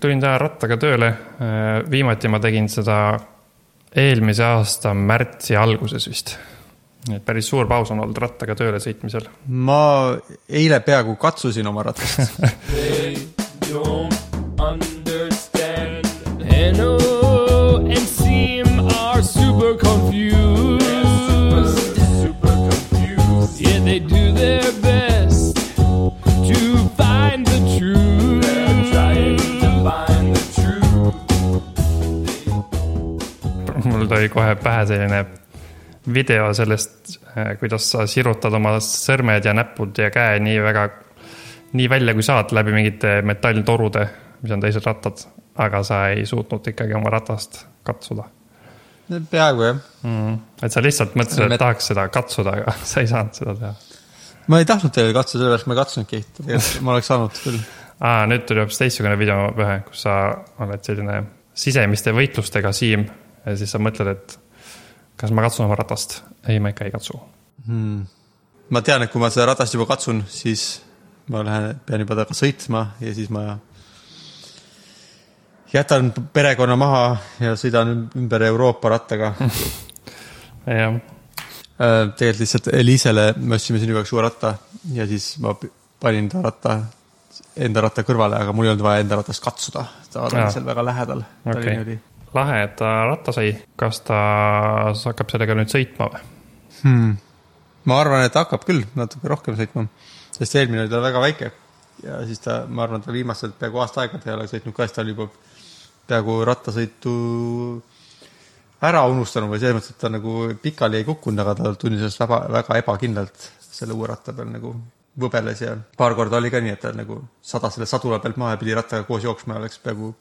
tulin täna rattaga tööle. viimati ma tegin seda eelmise aasta märtsi alguses vist. et päris suur paus on olnud rattaga tööle sõitmisel. ma eile peaaegu katsusin oma ratast mul tuli kohe pähe selline video sellest, kuidas sa sirutad oma sõrmed ja näpud ja käe nii väga, nii välja kui saad läbi mingite metalltorude, mis on teised rattad, aga sa ei suutnud ikkagi oma ratast katsuda. Peaaegu jah. Mm.. et sa lihtsalt mõtlesid, et tahaks seda katsuda, aga sa ei saanud seda teha. ma ei tahtnud teile katsuda sellepärast ma ei katsunudki tegelikult ma oleks saanud küll. Aa, nüüd tuli hoopis teistsugune video pähe, kus sa oled selline sisemiste võitlustega Siim ja siis sa mõtled, et kas ma katsun oma ratast. ei, ma ikka ei katsu. hmm. ma tean et kui ma seda ratast juba katsun siis ma lähen pean juba temaga sõitma ja siis ma jätan perekonna maha ja sõidan ümber Euroopa rattaga jah, Äh, tegelikult lihtsalt Eliisele me ostsime siin üheks uue ratta ja siis ma panin ta ratta, enda ratta kõrvale, aga mul ei olnud vaja enda ratast katsuda. ta oli seal väga lähedal. okei okay.. lahe, et ta ratta sai. kas ta hakkab sellega nüüd sõitma või? Hmm. ma arvan, et hakkab küll natuke rohkem sõitma, sest eelmine oli tal väga väike ja siis ta, ma arvan, ta viimased peaaegu aasta aega ta ei ole sõitnud ka, siis ta oli juba peaaegu rattasõitu ära unustanud või selles mõttes, et ta nagu pikali ei kukkunud, aga ta tundis ennast väga, väga ebakindlalt selle uue ratta peal nagu võbeles ja paar korda oli ka nii, et ta nagu sadas selle sadula pealt maha ja pidi rattaga koos jooksma ja oleks peaaegu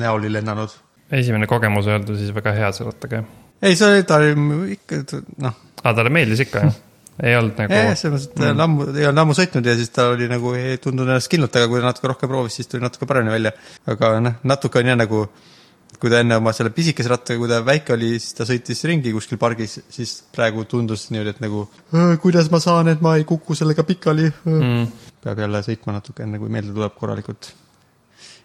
näoli lennanud. Esimene kogemus olnud siis väga hea jah? ei, see oli, ta oli ikka, noh, aa, talle meeldis ikka, jah? ei olnud nagu jah, selles mõttes, et ta on ammu, ei olnud ammu sõitnud ja siis ta oli nagu ei tundunud ennast kindlalt, aga kui ta natuke rohkem proovis, siis tuli natuke paremini välja. aga noh, natuke on jah nagu, kui ta enne oma selle pisikese rattaga, kui ta väike oli, siis ta sõitis ringi kuskil pargis, siis praegu tundus niimoodi, et nagu "Äh, kuidas ma saan, et ma ei kuku sellega pikali mm.. mm,. peab jälle sõitma natuke, enne kui meelde tuleb korralikult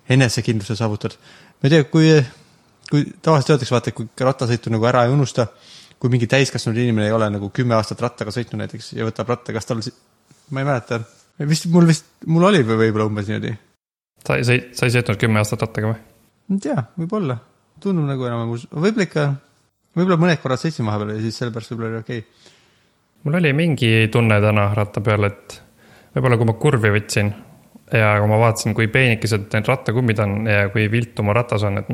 enesekindluse saavutad. ma ei tea, kui, kui tavaliselt öeldakse, vaata, kui rattasõitu nagu ära ei unusta, kui mingi täiskasvanud inimene ei ole nagu kümme aastat rattaga sõitnud näiteks ja võtab ratta, kas tal, ma ei mäleta, vist mul vist, mul oli või võib-olla umbes niimoodi. sa ei sõit-, sa ei sõitnud kümme aastat rattaga või? ei tea, võib-olla, tundub nagu enam-vähem, võib-olla ikka, võib-olla mõned korrad sõitsin vahepeal ja siis sellepärast võib-olla oli okei okay.. mul oli mingi tunne täna ratta peal, et võib-olla kui ma kurvi võtsin ja kui ma vaatasin, kui peenikesed need rattakummid on ja kui viltu mu ratas on, et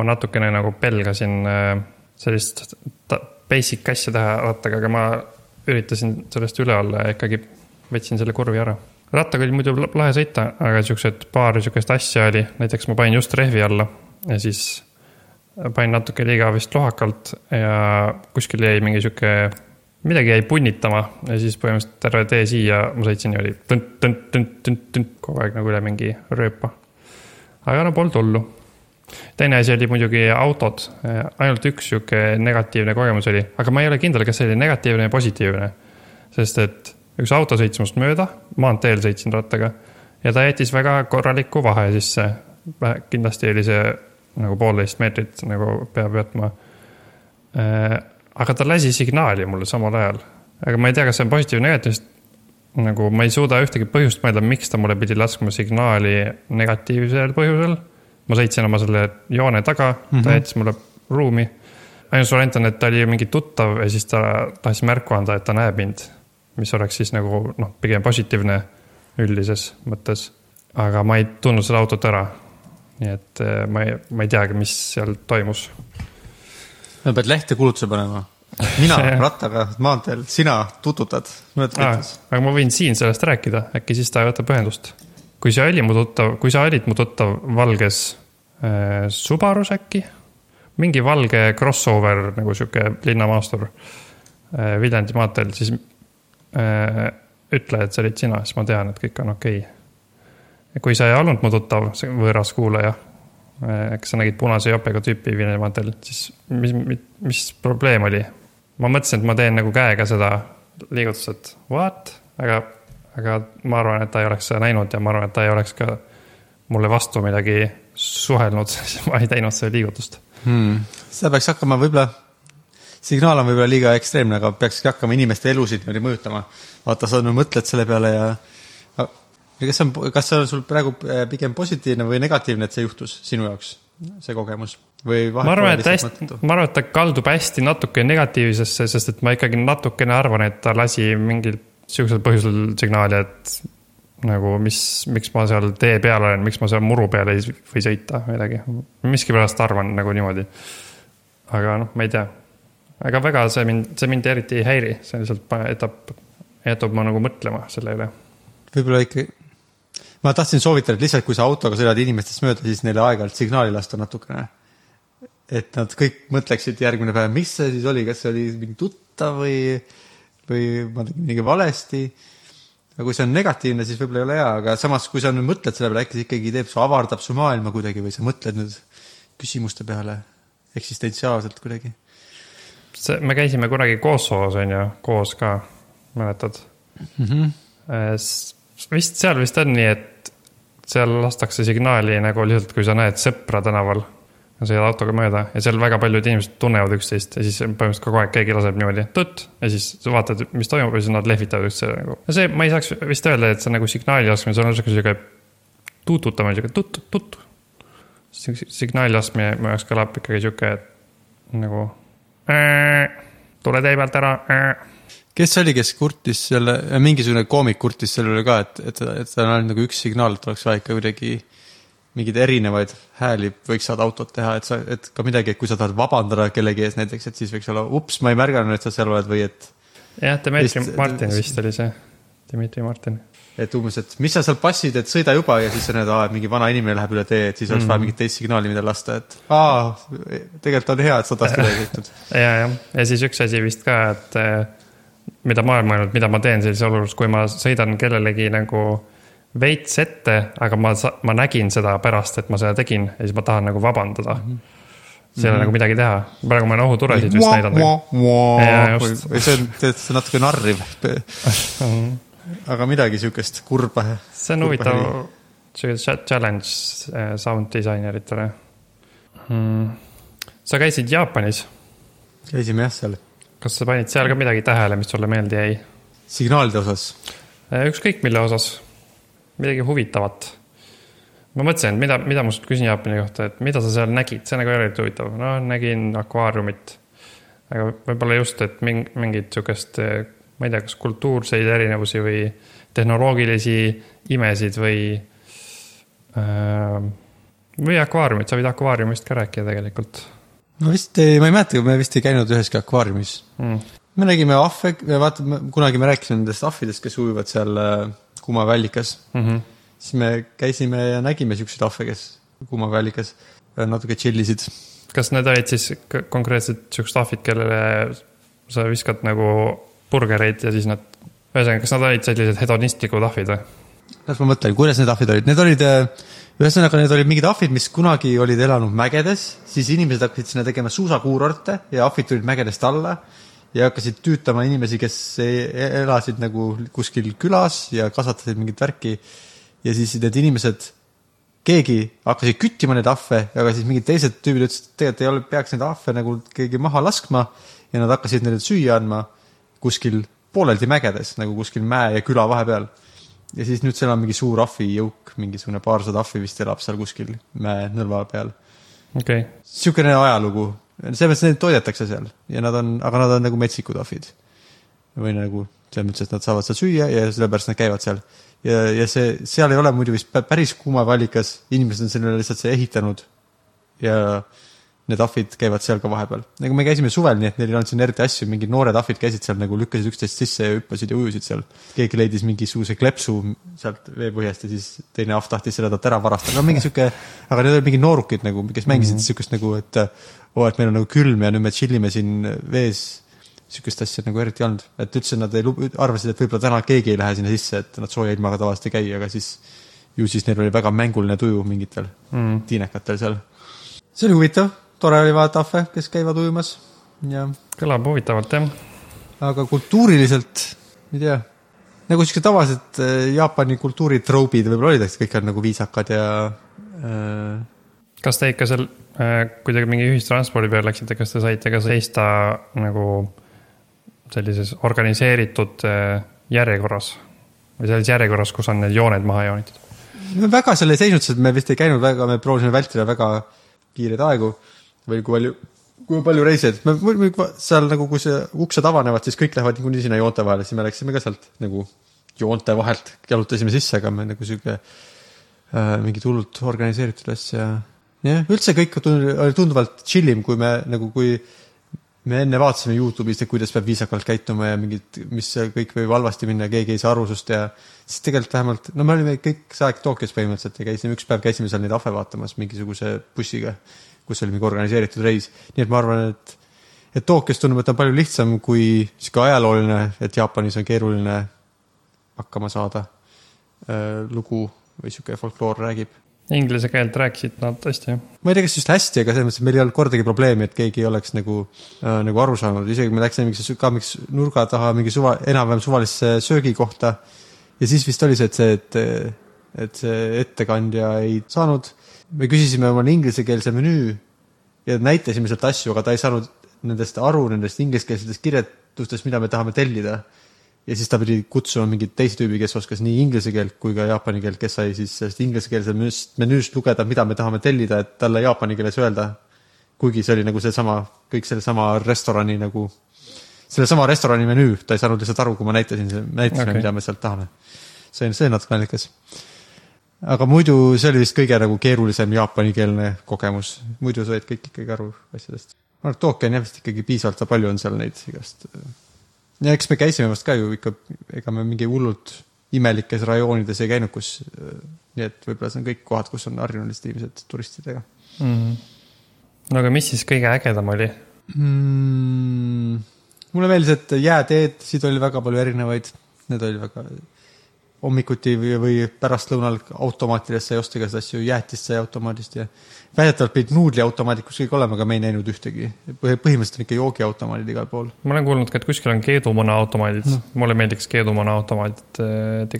ma natukene nagu pelgasin äh, sellist basic asja teha rattaga, aga ma üritasin sellest üle olla ja ikkagi võtsin selle kurvi ära. rattaga oli muidu lahe sõita, aga siuksed paar siukest asja oli, näiteks ma panin just rehvi alla ja siis panin natuke liiga vist lohakalt ja kuskil jäi mingi sihuke, midagi jäi punnitama ja siis põhimõtteliselt terve tee siia ma sõitsin niimoodi tõnt, tõnt, tõnt, tõnt, tõnt kogu aeg nagu üle mingi rööpa. aga no polnud hullu. Teine asi oli muidugi autod, ainult üks sihuke negatiivne kogemus oli, aga ma ei ole kindel, kas see oli negatiivne või positiivne. sest et üks auto sõitis minust mööda, maanteel sõitsin rattaga ja ta jättis väga korraliku vahe sisse. kindlasti oli see nagu poolteist meetrit nagu peab jätma. aga ta lasi signaali mulle samal ajal, aga ma ei tea, kas see on positiivne või negatiivne, sest nagu ma ei suuda ühtegi põhjust mõelda, miks ta mulle pidi laskma signaali negatiivsel põhjusel. Ma sõitsin oma selle joone taga mm, -hmm. ta jättis mulle ruumi. ainus variant on, et ta oli mingi tuttav ja siis ta tahtis märku anda, et ta näeb mind. mis oleks siis nagu noh, pigem positiivne üldises mõttes. aga ma ei tundnud seda autot ära. nii et eh, ma ei, ma ei teagi, mis seal toimus. sa pead lehte kulutuse panema. mina rattaga maanteel, sina tututad. aga ma võin siin sellest rääkida, äkki siis ta võtab ühendust. kui see oli mu tuttav, kui sa olid mu tuttav valges Subarus äkki, mingi valge crossover nagu sihuke linnamaastur äh, Viljandi maanteel, siis äh, ütle, et see olid sina, siis ma tean, et kõik on okei okay.. kui sa ei olnud mu tuttav, võõras kuulaja, kas sa nägid punase jopega tüüpi Viljandi maanteel, siis mis, mis, mis probleem oli? ma mõtlesin, et ma teen nagu käega seda liigutust, et what, aga, aga ma arvan, et ta ei oleks seda näinud ja ma arvan, et ta ei oleks ka mulle vastu midagi suhelnud, siis ma ei teinud seda liigutust. hmm.. seda peaks hakkama võib-olla, signaal on võib-olla liiga ekstreemne, aga peakski hakkama inimeste elusid niimoodi mõjutama. vaata, sa nüüd mõtled selle peale ja ja kas see on, kas see on sul praegu äh, pigem positiivne või negatiivne, et see juhtus sinu jaoks, see kogemus? või ma arvan, et hästi, ma arvan, et ta kaldub hästi natuke negatiivsesse, sest et ma ikkagi natukene arvan, et ta lasi mingil sihukesel põhjusel signaali, et nagu mis, miks ma seal tee peal olen, miks ma seal muru peal ei või sõita või midagi. miskipärast arvan nagu niimoodi. aga noh, ma ei tea. aga väga see mind, see mind eriti ei häiri, see lihtsalt jätab, jätab ma nagu mõtlema selle üle. võib-olla ikka, ma tahtsin soovitada, et lihtsalt kui sa autoga sõidad inimestest mööda, siis neile aeg-ajalt signaali lasta natukene. et nad kõik mõtleksid järgmine päev, mis see siis oli, kas see oli mingi tuttav või, või ma tegin midagi valesti. Aga kui see on negatiivne, siis võib-olla ei ole hea, aga samas, kui sa nüüd mõtled selle peale, äkki see ikkagi teeb, see avardab su maailma kuidagi või sa mõtled nüüd küsimuste peale eksistentsiaalselt kuidagi. see, me käisime kunagi Kosovos on ju, koos ka, mäletad mm? -hmm. vist seal vist on nii, et seal lastakse signaali nagu lihtsalt, kui sa näed sõpra tänaval. Sõidad autoga mööda ja seal väga paljud inimesed tunnevad üksteist ja siis põhimõtteliselt kogu aeg keegi laseb niimoodi tut ja siis sa vaatad, mis toimub ja siis nad lehvitavad üksteisele nagu. no see, ma ei saaks vist öelda, et see nagu signaali laskmine, see on sihuke sihuke tuututamine, sihuke tut, tut. signaali laskmine mu jaoks kõlab ikkagi sihuke nagu tule tee pealt ära. kes see oli, kes kurtis selle, mingisugune koomik kurtis selle üle ka, et, et, et tal on nagu üks signaal, et oleks vaja ikka kuidagi mingeid erinevaid hääli võiks saada autot teha, et sa, et ka midagi, et kui sa tahad vabandada kellegi ees näiteks, et siis võiks olla ups, ma ei märganud, et sa seal oled või et, jah, Dmitri Vist- Martin vist oli see, Dmitri Martin. et umbes, et mis sa seal passid, et sõida juba ja siis sa näed, et mingi vana inimene läheb üle tee, et siis oleks mm. vaja mingit teist signaali, mida lasta, et aa, tegelikult on hea, et sa üle ei sõitnud. ja, jah, ja siis üks asi vist ka, et eh, mida ma olen mõelnud, mida ma teen sellises olukorras, kui ma sõidan kellelegi nagu veits ette, aga ma, ma nägin seda pärast, et ma seda tegin ja siis ma tahan nagu vabandada mm. -hmm. siis ei ole nagu midagi teha, praegu ma olen ohutulesid vist näidanud. Või see on, see on natuke narriv. aga midagi siukest kurba. see on huvitav, sihuke challenge eh, sound disaineritele hmm.. sa käisid Jaapanis, käisime jah seal kas sa panid seal ka midagi tähele, mis sulle meelde jäi? signaalide osas. ükskõik mille osas, midagi huvitavat. ma mõtlesin, et mida, mida ma sult küsin Jaapani kohta, et mida sa seal nägid, see nagu ei ole huvitav, no nägin akvaariumit. aga võib-olla just, et ming-, mingit sihukest, ma ei tea, kas kultuurseid erinevusi või tehnoloogilisi imesid või äh,. või akvaariumit, sa võid akvaariumist ka rääkida tegelikult no vist ei, ma ei mäleta, me vist ei käinud üheski akvaariumis mm.. me nägime ahve, vaata, kunagi me rääkisime nendest ahvidest, kes ujuvad seal äh, kuumaväelikas Mm -hmm. siis me käisime ja nägime siukseid ahve, kes kuumaväelikas äh, natuke chill isid. kas need olid siis konkreetselt siuksed ahvid, kellele sa viskad nagu burgereid ja siis nad, ühesõnaga, kas nad olid sellised hedonistlikud ahvid või? las ma mõtlen, kuidas need ahvid olid, need olid, ühesõnaga need olid mingid ahvid, mis kunagi olid elanud mägedes, siis inimesed hakkasid sinna tegema suusakuurorte ja ahvid tulid mägedest alla ja hakkasid tüütama inimesi, kes e- elasid nagu kuskil külas ja kasvatasid mingit värki. ja siis need inimesed, keegi hakkasid küttima neid ahve, aga siis mingid teised tüübid ütlesid, et tegelikult ei ole, peaks neid ahve nagu keegi maha laskma ja nad hakkasid neile süüa andma kuskil pooleldi mägedes nagu kuskil mäe ja küla vahepeal ja siis nüüd seal on mingi suur ahvijõuk, mingisugune paarsada ahvi vist elab seal kuskil mäenõlva peal. okei okay., niisugune ajalugu, selles mõttes neid toidetakse seal ja nad on, aga nad on nagu metsikud ahvid. või nagu selles mõttes, et nad saavad seal süüa ja sellepärast nad käivad seal. ja, ja see, seal ei ole muidu vist pä- päris kuumavallikas, inimesed on sellele lihtsalt see ehitanud ja need ahvid käivad seal ka vahepeal. nagu me käisime suvel, nii et neil ei olnud siin eriti asju, mingid noored ahvid käisid seal nagu lükkasid üksteist sisse ja hüppasid ja ujusid seal. keegi leidis mingisuguse klepsu sealt veepõhjast ja siis teine ahv tahtis selle talt ära varastada, no mingi sihuke, aga need olid mingid noorukid nagu, kes mängisid mm -hmm. siukest nagu, et oo, et meil on nagu külm ja nüüd me chill ime siin vees. sihukest asja nagu eriti ei olnud, et üldse nad ei arvasid, et võib-olla täna keegi ei lähe sinna sisse, et nad sooja ilmaga tavaliselt ei käi, aga siis ju siis neil oli väga mänguline tuju mingitel mm. tiinekatel seal. see oli huvitav, tore oli vaadata ahve, kes käivad ujumas ja, kõlab huvitavalt jah. aga kultuuriliselt, ma ei tea, nagu siuksed tavalised äh, Jaapani kultuuritroubid võib-olla olid, et kõik on nagu viisakad ja äh, kas te ikka seal, kui te mingi ühistranspordi peal läksite, kas te saite ka seista nagu sellises organiseeritud äh, järjekorras või selles järjekorras, kus on need jooned maha joonitud? me väga seal ei seisnud, sest me vist ei käinud väga, me proovisime vältida väga kiireid aegu või kui palju, kui palju reisijaid, me seal nagu, kui see uksed avanevad, siis kõik lähevad niikuinii sinna joonte vahele, siis me läksime ka sealt nagu joonte vahelt, jalutasime sisse, aga me nagu sihuke äh, mingit hullult organiseeritud asja. jah, üldse kõik oli tunduvalt chill im, kui me nagu, kui me enne vaatasime Youtube'ist, et kuidas peab viisakalt käituma ja mingid, mis kõik võib halvasti minna keegi ei saa aru sust ja siis tegelikult vähemalt, no me olime kõik see aeg Tokyos põhimõtteliselt ja käisime, üks päev käisime seal neid ahve vaatamas mingisuguse bussiga, kus oli mingi organiseeritud reis. nii et ma arvan, et, et Tokyos tundub, et on palju lihtsam kui sihuke ajalooline, et Jaapanis on keeruline hakkama saada äh, lugu või sihuke folkloor räägib. Inglise keelt rääkisid nad hästi, jah? ma ei tea, kas just hästi, aga selles mõttes, et meil ei olnud kordagi probleemi, et keegi ei oleks nagu äh,, nagu aru saanud, isegi me läksime mingisse, ka mingi nurga taha mingi suva, enam-vähem suvalisse söögikohta. ja siis vist oli see, et see, et, et see ettekandja ei saanud, me küsisime omale inglisekeelse menüü ja näitasime sealt asju, aga ta ei saanud nendest aru, nendest ingliskeelsetest kirjetustest, mida me tahame tellida. ja siis ta pidi kutsuma mingit teist tüübi, kes oskas nii inglise keelt kui ka jaapani keelt, kes sai siis sellest inglisekeelse menüüst, lugeda, mida me tahame tellida, et talle jaapani keeles öelda. kuigi see oli nagu seesama, kõik sellesama restorani nagu, sellesama restorani menüü, ta ei saanud lihtsalt aru, kui ma näitasin, näitasime Okei. okay., mida me sealt tahame. see on, see on natuke naljakas. Aga muidu see oli vist kõige nagu keerulisem jaapanikeelne kogemus, muidu said kõik ikkagi aru asjadest. ma arvan, et Tokyo on jah vist ikkagi piisavalt palju on seal neid igast. ja eks me käisime vast ka ju ikka, ega me mingi hullult imelikes rajoonides ei käinud, kus, nii et võib-olla see on kõik kohad, kus on harjunud lihtsalt inimesed turistidega mm. -hmm. no aga mis siis kõige ägedam oli? mm,. mulle meeldis, et jääteed, oli väga palju erinevaid, need olid väga hommikuti või, või pärastlõunal automaatidest sai osta igasuguseid asju, jäätist sai automaadist ja väidetavalt pidid nuudliautomaadid kuskil olema, aga me ei näinud ühtegi. põhimõtteliselt on ikka joogiautomaadid igal pool. ma olen kuulnud ka, et kuskil on keedumuna automaadid no., mulle meeldiks keedumuna automaadid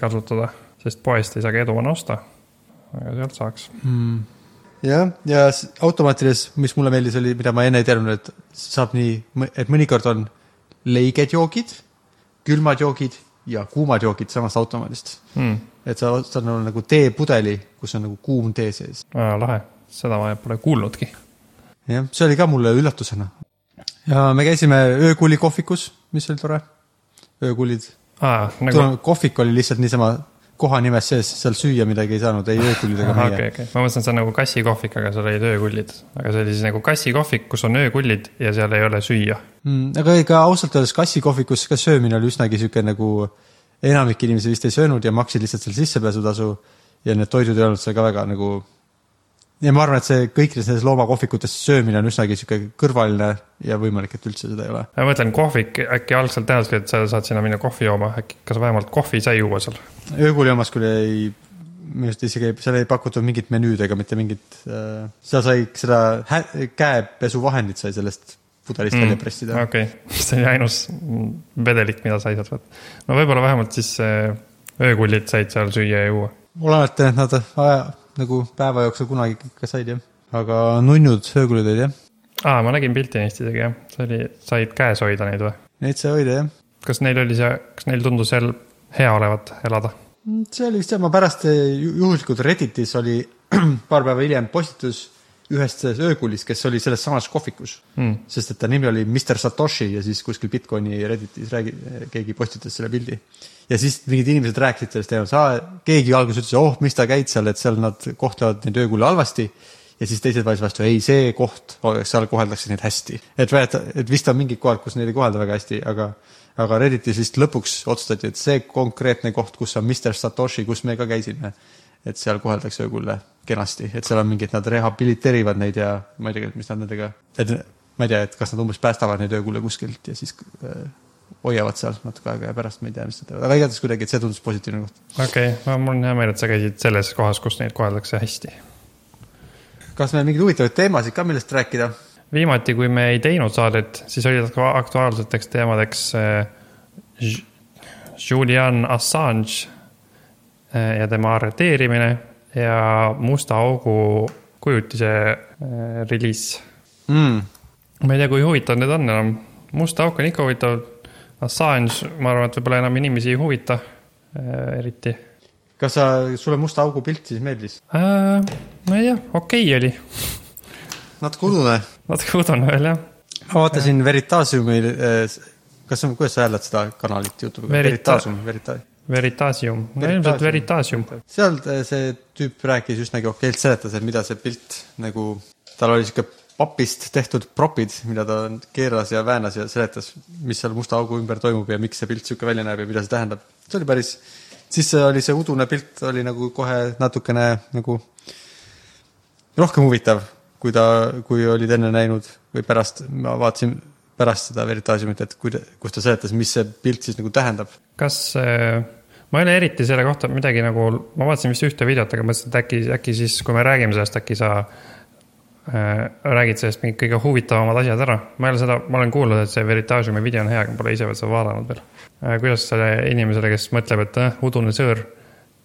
kasutada, sest poest ei saa keedumuna osta. aga sealt saaks. mm.. jah, ja s- automaatides, mis mulle meeldis, oli, mida ma enne ei teadnud, et saab nii, et mõnikord on leiged joogid, külmad joogid ja kuumad joogid samast automaadist. Mm. et sa ostad nagu, nagu teepudeli, kus on nagu kuum tee sees. Lahe, seda ma pole kuulnudki. jah, see oli ka mulle üllatusena. ja me käisime öökuli kohvikus, mis oli tore. öökulid aa, nagu..., kohvik oli lihtsalt niisama koha nimes sees, seal süüa midagi ei saanud, ei öökulid ega okei, meie. okei, ma mõtlesin, et see on nagu kassikohvik, aga seal olid öökullid. aga see oli siis nagu kassikohvik, kus on öökullid ja seal ei ole süüa. mm,. aga ega ausalt öeldes kassikohvikus ka söömine oli üsnagi sihuke nagu enamik inimesi vist ei söönud ja maksid lihtsalt selle sissepääsutasu ja need toidud ei olnud seal ka väga nagu. Ja ma arvan, et see kõikides nendes loomakohvikutes söömine on üsnagi sihuke kõrvaline ja võimalik, et üldse seda ei ole. ma mõtlen, kohvik, äkki algselt tähendaski, et sa saad sinna minna kohvi jooma, äkki, kas vähemalt kohvi sai juua seal? öökooli omas küll ei, minu arust isegi ei- seal ei pakutud mingit menüüd ega mitte mingit äh,, seal sai seda hä- käepesuvahendit sai sellest pudelist mm. välja pressida. okei okay. see oli ainus vedelik, mida sai sealt võtta. no võib-olla vähemalt siis äh, öökullid said seal süüa ja juua. olenevalt, et nad aja nagu päeva jooksul kunagi ikka said jah, aga nunnud öökulid olid jah, aa, ma nägin pilti neist isegi jah, see oli, said käes hoida neid või? neid sai hoida jah. kas neil oli see, kas neil tundus seal hea olevat elada? see oli vist jah, ma pärast eh, ju- juhuslikult Redditis oli paar päeva hiljem postitus ühest öökulist, kes oli selles samas kohvikus Mm. sest et ta nimi oli Mr Satoshi ja siis kuskil Bitcoini Redditis räägi-, keegi postitas selle pildi. Ja siis mingid inimesed rääkisid sellest teemast, keegi alguses ütles, oh, miks sa käid seal, et seal nad kohtlevad neid öökulle halvasti. ja siis teised vaidlesid vastu, ei, see koht, seal koheldakse neid hästi. et et vist on mingid kohad, kus neid ei kohelda väga hästi, aga aga Redditis vist lõpuks otsustati, et see konkreetne koht, kus on Mr Satoshi, kus me ka käisime, et seal koheldakse öökulle kenasti, et seal on mingid, nad rehabiliteerivad neid ja ma ei tea, mis nad nendega, et ma ei tea, et kas nad umbes päästavad neid öökulle kuskilt ja siis äh, hoiavad seal natuke aega ja pärast ma ei tea, mis nad teevad, aga igatahes kuidagi, et see tundus positiivne koht. okei okay., mul on hea meel, et sa käisid selles kohas, kus neid koheldakse hästi. kas meil mingeid huvitavaid teemasid ka, millest rääkida? viimati, kui me ei teinud saadet, siis olid aktu- aktuaalseteks teemadeks ž- Julian Assange äh, ja tema arreteerimine ja Musta augu kujutise äh, reliis mm.. ma ei tea, kui huvitav need on enam. musta auk on ikka huvitav. Assange, ma arvan, et võib-olla enam inimesi ei huvita äh, eriti kas sa, sulle Musta augu pilt siis meeldis? äh,. ma ei tea, okei okay oli, natuke udune. natuke udune veel jah. ma vaatasin Veritasiumi, kas sa, kuidas sa hääldad seda kanalit Youtube'i? Verita- Veritasium, Verita-. Veritasium, ilmselt Veritasium. seal äh, see tüüp rääkis üsnagi okeilt, seletas, et mida see pilt nagu, tal oli sihuke papist tehtud propid, mida ta keeras ja väänas ja seletas, mis seal musta augu ümber toimub ja miks see pilt sihuke välja näeb ja mida see tähendab. see oli päris, siis oli see udune pilt oli nagu kohe natukene nagu rohkem huvitav, kui ta, kui olid enne näinud või pärast, ma vaatasin pärast seda Veritasiumit, et kui, kus ta seletas, mis see pilt siis nagu tähendab. kas äh, ma ei ole eriti selle kohta midagi nagu, ma vaatasin vist ühte videot, aga mõtlesin, et äkki, äkki siis, kui me räägime sellest, äkki sa räägid sellest mingid kõige huvitavamad asjad ära. ma ei ole seda, ma olen kuulnud, et see Veritasiumi video on hea, aga ma pole ise veel seda vaadanud veel äh,. kuidas selle inimesele, kes mõtleb, et äh, udune sõõr,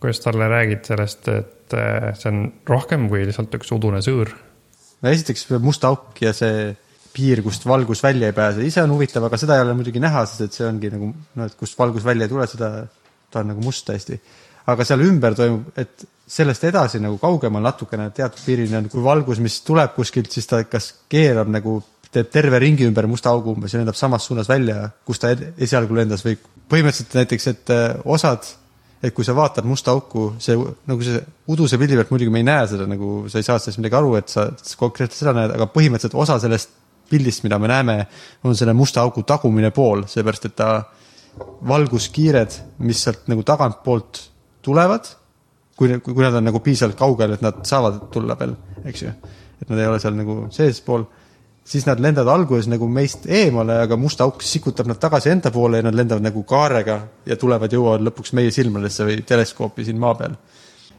kuidas talle räägid sellest, et äh, see on rohkem kui lihtsalt üks udune sõõr? no esiteks must auk ja see piir, kust valgus välja ei pääse, ise on huvitav, aga seda ei ole muidugi näha, sest et see ongi nagu noh, et kust valgus välja ei tule, seda, ta on nagu must täiesti. Aga seal ümber toimub, et sellest edasi nagu kaugemal natukene teatud piirini on, kui valgus, mis tuleb kuskilt, siis ta kas keerab nagu, teeb terve ringi ümber musta augu umbes ja lendab samas suunas välja, kus ta esialgu lendas või põhimõtteliselt näiteks, et äh, osad et kui sa vaatad musta auku, see nagu see uduse pildi pealt muidugi me ei näe seda nagu, sa ei saa sellest midagi aru, et sa konkreetselt seda näed, aga põhimõtteliselt osa sellest pildist, mida me näeme, on selle musta augu tagumine pool, seepärast et ta valguskiired, mis sealt nagu tagantpoolt tulevad, kui, kui nad on nagu piisavalt kaugel, et nad saavad tulla veel, eks ju, et nad ei ole seal nagu seespool. Siis nad lendavad alguses nagu meist eemale, aga must auk sikutab nad tagasi enda poole ja nad lendavad nagu kaarega ja tulevad, jõuavad lõpuks meie silmadesse või teleskoopi siin maa peal.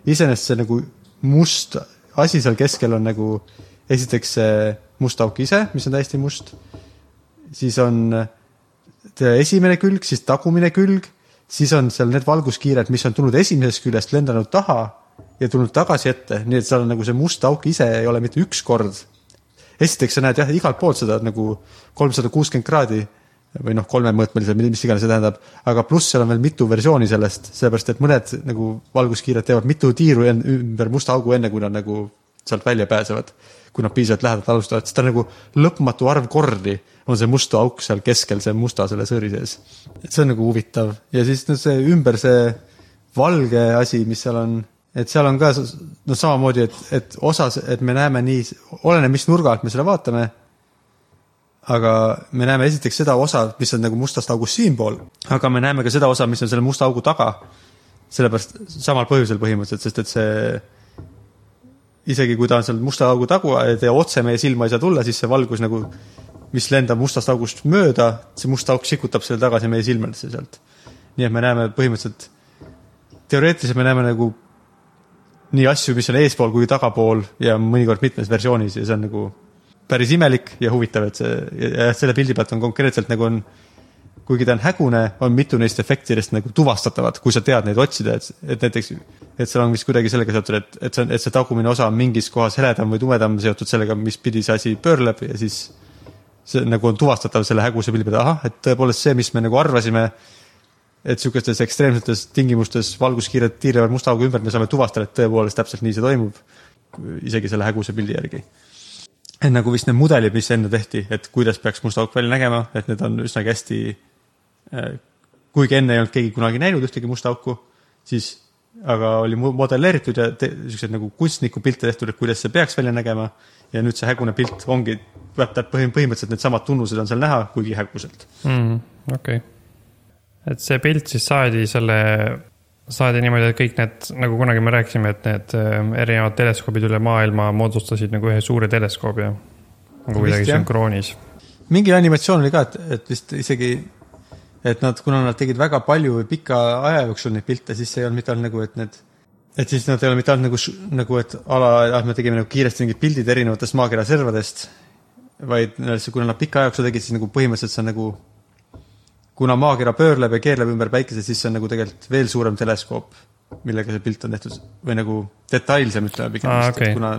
iseenesest see nagu must asi seal keskel on nagu esiteks see must auk ise, mis on täiesti must, siis on see esimene külg, siis tagumine külg, siis on seal need valguskiired, mis on tulnud esimesest küljest, lendanud taha ja tulnud tagasi ette, nii et seal on nagu see must auk ise ei ole mitte üks kord. Esiteks sa näed jah, igalt poolt seda nagu kolmsada kuuskümmend kraadi või noh, kolmemõõtmelised, mis iganes see tähendab, aga pluss seal on veel mitu versiooni sellest, sellepärast et mõned nagu valguskiired teevad mitu tiiru ümber musta augu, enne kui nad nagu sealt välja pääsevad. kui nad piisavalt lähedalt alustavad, siis ta nagu lõpmatu arv kordi on see must auk seal keskel, see musta selle sõõri sees. et see on nagu huvitav ja siis no see ümber see valge asi, mis seal on, et seal on ka noh, samamoodi, et, et osas, et me näeme nii, oleneb, mis nurga alt me seda vaatame. aga me näeme esiteks seda osa, mis on nagu mustast august siinpool, aga me näeme ka seda osa, mis on selle musta augu taga. sellepärast samal põhjusel põhimõtteliselt, sest et see isegi kui ta on seal musta augu tagu ja otse meie silma ei saa tulla, siis see valgus nagu, mis lendab mustast august mööda, see must auk sikutab selle tagasi meie silmadesse sealt. nii et me näeme põhimõtteliselt, teoreetiliselt me näeme nagu nii asju, mis on eespool kui tagapool ja mõnikord mitmes versioonis ja see on nagu päris imelik ja huvitav, et see selle pildi pealt on konkreetselt nagu on kuigi ta on hägune, on mitu neist efektidest nagu tuvastatavad, kui sa tead neid otsida, et, et näiteks, et seal on vist kuidagi sellega seotud, et, et see on, et see tagumine osa on mingis kohas heledam või tumedam seotud sellega, mis pidi see asi pöörleb ja siis see nagu on tuvastatav selle häguse pildi peal, ahah, et tõepoolest see, mis me nagu arvasime, et niisugustes ekstreemsetes tingimustes valguskiired tiirlevad musta augu ümber, me saame tuvastada, et tõepoolest täpselt nii see toimub, isegi selle häguse pildi järgi. Et nagu vist need mudelid, mis enne tehti, et kuidas peaks must auk välja nägema, et need on üsnagi hästi kuigi enne ei olnud keegi kunagi näinud ühtegi musta auku, siis aga oli modelleeritud ja siuksed nagu kunstniku pilte tehtud, et kuidas see peaks välja nägema ja nüüd see hägune pilt ongi, põhimõtteliselt needsamad tunnused on seal näha, kuigi häguselt. mm,. okei okay.. et see pilt siis saadi selle, saadi niimoodi, et kõik need, nagu kunagi me rääkisime, et need äh, erinevad teleskoobid üle maailma moodustasid nagu ühe suure teleskoobi ja nagu kuidagi sünkroonis. mingi animatsioon oli ka, et, et vist isegi, et nad, kuna nad tegid väga palju või pika aja jooksul neid pilte, siis see ei olnud mitte ainult nagu, et need et siis nad ei ole mitte ainult nagu, nagu, et ala, ah me tegime nagu kiiresti mingid pildid erinevatest maakera servadest, vaid kuna nad pika aja jooksul tegid, siis nagu põhimõtteliselt see on nagu kuna maakera pöörleb ja keerleb ümber päikese, siis see on nagu tegelikult veel suurem teleskoop, millega see pilt on tehtud või nagu detailsem, ütleme pigem et okei. kuna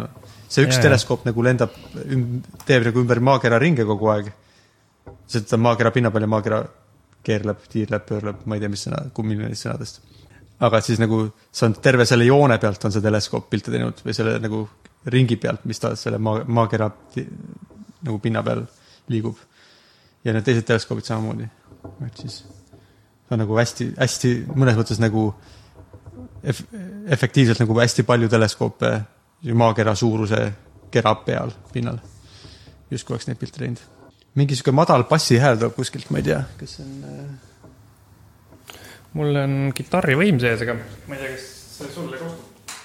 see üks ja, teleskoop nagu lendab, teeb nagu ümber maakera ringe kogu aeg. on maakera pinna peal ja maakera keerleb, tiirleb, pöörleb, ma ei tea, mis sõna, milline neist sõnadest. aga siis nagu see on terve selle joone pealt on see teleskoop pilte teinud või selle nagu ringi pealt, mis ta selle maa, maakera nagu pinna peal liigub. ja need teised teleskoobid samamoodi, et siis ta on nagu hästi, hästi mõnes mõttes nagu ef-, efektiivselt nagu hästi palju teleskoope maakera suuruse kera peal, pinnal. justkui oleks neid pilte teinud. Mingi sihuke madal bassihääl tuleb kuskilt, ma ei tea, kas see on äh, mul on kitarrivõim sees, aga ma ei tea, kas see sulle kostub.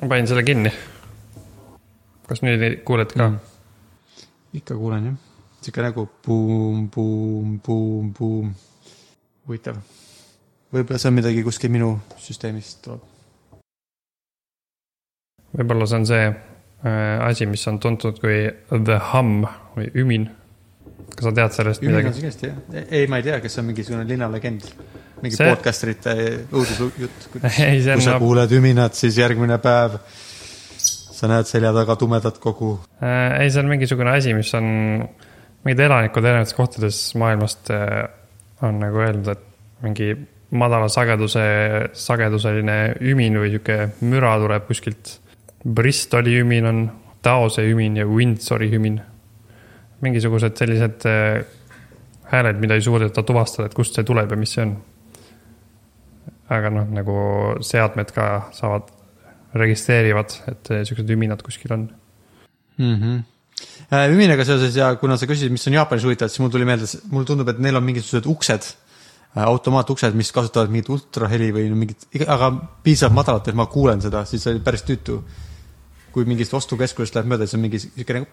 ma panin selle kinni. kas nüüd kuuled ka mm.? ikka kuulen jah, sihuke nagu buum, buum, buum, buum. huvitav. võib-olla see on midagi kuskil minu süsteemist tuleb. võib-olla see on see äh, asi, mis on tuntud kui the hum või ümin. Kas sa tead sellest midagi? sigasti jah, ei, ma ei tea, kas see on mingisugune linnalegend. mingi See- podcasterite õudusjutt. kui sa on, kuuled üminat, siis järgmine päev sa näed selja taga tumedat kogu. äh, ei, see on mingisugune asi, mis on, mingid elanikud erinevates kohtades maailmast äh, on nagu öelnud, et mingi madala sageduse, sageduseline ümin või sihuke müra tuleb kuskilt. Bristoli ümin on, Taose ümin ja Windsori ümin. Mingisugused sellised äh, hääled, mida ei suudeta tuvastada, et kust see tuleb ja mis see on. aga noh, nagu seadmed ka saavad, registreerivad, et äh, siuksed üminad kuskil on. mm. -hmm. üminaga seoses ja kuna sa küsisid, mis on Jaapanis huvitav, siis mul tuli meelde, mulle tundub, et neil on mingisugused uksed, automaatuksed, mis kasutavad mingit ultraheli või mingit, aga piisavalt madalat, et ma kuulen seda, siis oli päris tüütu. kui mingist ostukeskusest läheb mööda, siis on mingi siuke nagu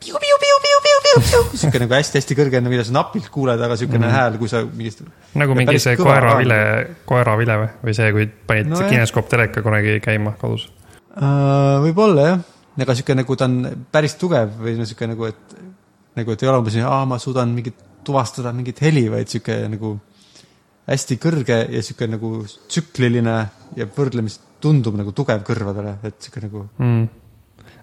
siuke nagu hästi-hästi kõrge, mida sa napilt kuuled, aga siukene mm. hääl, kui sa mingist. nagu mingi see koeravile, koeravile või, või see, kui panid No jah. kineskoopteleka kunagi käima kodus. Uh, võib-olla jah, aga sihuke nagu ta on päris tugev või no sihuke nagu, et nagu, et ei ole umbes nii, aa, ma suudan mingit tuvastada mingit heli, vaid sihuke nagu hästi kõrge ja sihuke nagu tsükliline ja võrdlemisi tundub nagu tugev kõrvadele, et sihuke nagu mm..